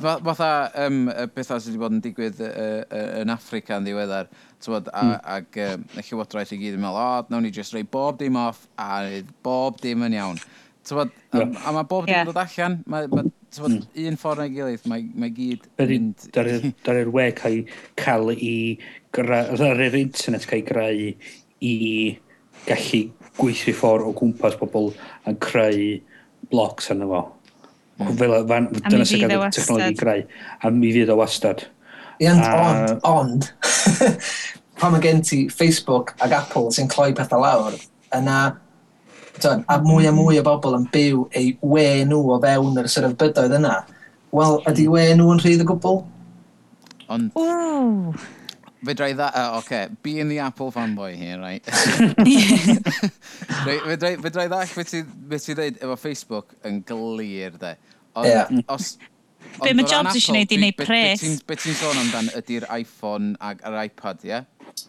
Fatha um, bethau sydd wedi bod yn digwydd yn Africa yn ddiweddar, tywod, mm. ac um, y llywodraeth i gyd yn meddwl, o, nawn ni just rhoi bob dim off, a bob dim yn iawn. Tywod, a, a mae bob dim yn dod allan, mae, mae tywod, mm. un ffordd na'i gilydd, mae, mae gyd... Dar i'r we cael, cael i... Dar yw'r internet cael greu i gallu gweithio ffordd o gwmpas pobl yn creu blocs arno fo. Hmm. Fel, fan, dyna sy'n gael technologi greu. A mi fydd o wastad. Ond, ond, ond, pan mae gen ti Facebook ac Apple sy'n cloi pethau lawr, yna dyn, a mwy a mwy o bobl yn byw eu we nhw o fewn yr sort bydoedd yna, wel, ydy we nhw yn rhydd y gwbl? Ond... Ooh. Fe drai dda... Uh, okay. Being the Apple fanboy here, right? right fe drai, fe ddall beth ti dweud efo Facebook yn glir, de. Ond, yeah. os, be mae jobs eisiau gwneud i wneud pres? Be ti'n sôn amdan ydy'r iPhone ac yr iPad, ie?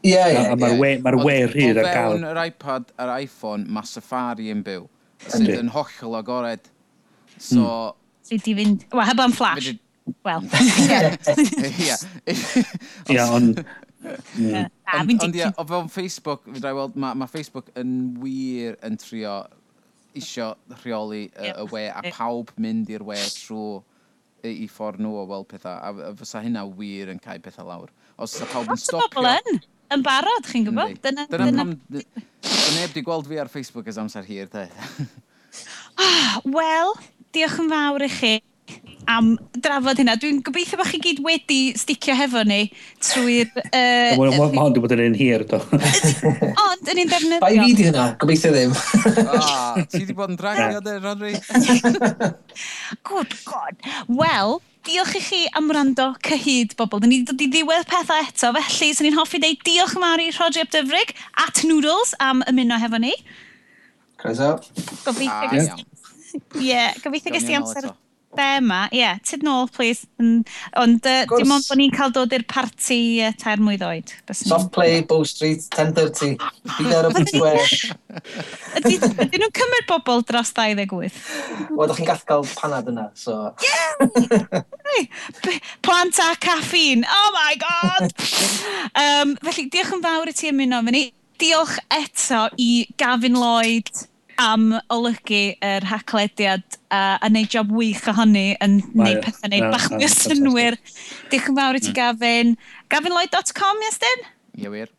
Ie, ie. Mae'r wer hir ar gael. Ond fewn yr iPad a'r iPhone, mae Safari yn byw. Sydd yn hollol agored. Hmm. So... Mm. Sydd i fynd... Wel, heb am flash. Wel. Ie, ond Ond ie, o fewn Facebook, fi drai weld, mae ma Facebook yn wir yn trio isio rheoli y, y we, a pawb mynd i'r we trwy i, i ffordd nhw o weld pethau, a, a fysa hynna wir yn cael pethau lawr. Os yna pawb yn stopio... Yn, yn barod, chi'n gwybod? Dyna, dyna, dyna, dyna, dyna heb di gweld fi ar Facebook ys amser hir, te. Ah, wel, diolch yn fawr i chi am drafod hynna. Dwi'n gobeithio bod chi gyd wedi sticio hefo ni trwy'r... Uh, Mae hwn wedi bod yn un hir, do. Ond, yn un defnyddio. Bai fi di hynna, gobeithio ddim. ah, ti wedi bod yn dragio, de, Rodri? Good God. Wel, diolch i chi am wrando cyhyd, bobl. Dyn ni wedi dod i ddiwedd pethau eto, felly, sy'n ni'n hoffi dweud diolch yn Mari Rodri Abdyfrig at Noodles am ymuno hefo ni. Croeso. Gobeithio. Ah, Ie, gobeithio gysdi amser. Eto thema, ie, yeah, tyd nôl, please. Ond uh, dim ond bod ni'n cael dod i'r parti uh, tair mwy ddoed. Soft play, Bow Street, 10.30, byd ar y bwyd gwell. Ydy nhw'n cymryd bobl dros 28? Wel, chi'n gallu cael panad yna, so... Yeah! Plant a caffeine, oh my god! um, felly, diolch yn fawr i ti ymuno, fyny. Diolch eto i Gavin Lloyd, am olygu yr haclediad a, a wneud job wych ohoni yn wneud pethau wneud no, bach mwy o synwyr. Diolch yn fawr i ti Gavin. Gafinloyd.com, Iestyn? Ie wir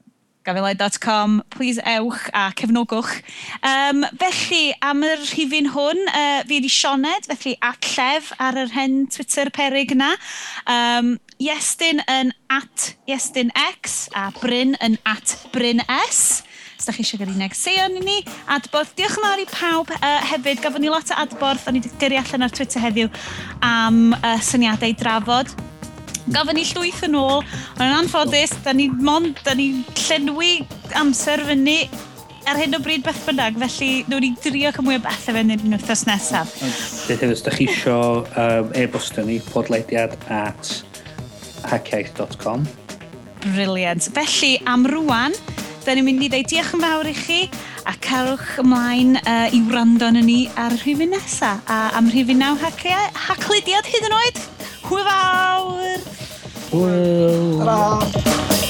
gafelau.com, please ewch a cefnogwch. Um, felly, am yr rhifin hwn, uh, fi wedi Sioned, felly at llef ar yr hen Twitter perig yna. Um, Iestyn yn at Iestyn X a Bryn yn at Bryn S os da chi eisiau gyda'r unig seion i ni. Adborth, diolch yn fawr i pawb uh, hefyd. Gafon ni lot o adborth, o'n i wedi gyrru allan ar Twitter heddiw am uh, syniadau drafod. Gafon ni llwyth yn ôl, ond yn anffodus, da ni mond, da ni llenwi amser fyny ar hyn o bryd beth bynnag, felly nhw'n i drio cymwy o bethau fe nid yn wythnos nesaf. Beth hefyd, os da chi isio um, e-bost ni, podlediad at hackiaeth.com. Briliant. Felly, am rwan, da ni'n mynd i ddeud diolch yn fawr i chi a cerwch ymlaen uh, i wrando yn ni ar y rhywun nesaf. A am rhywun naw haclidiad hyd yn oed, hwyl fawr! Hwyl! Hwyl!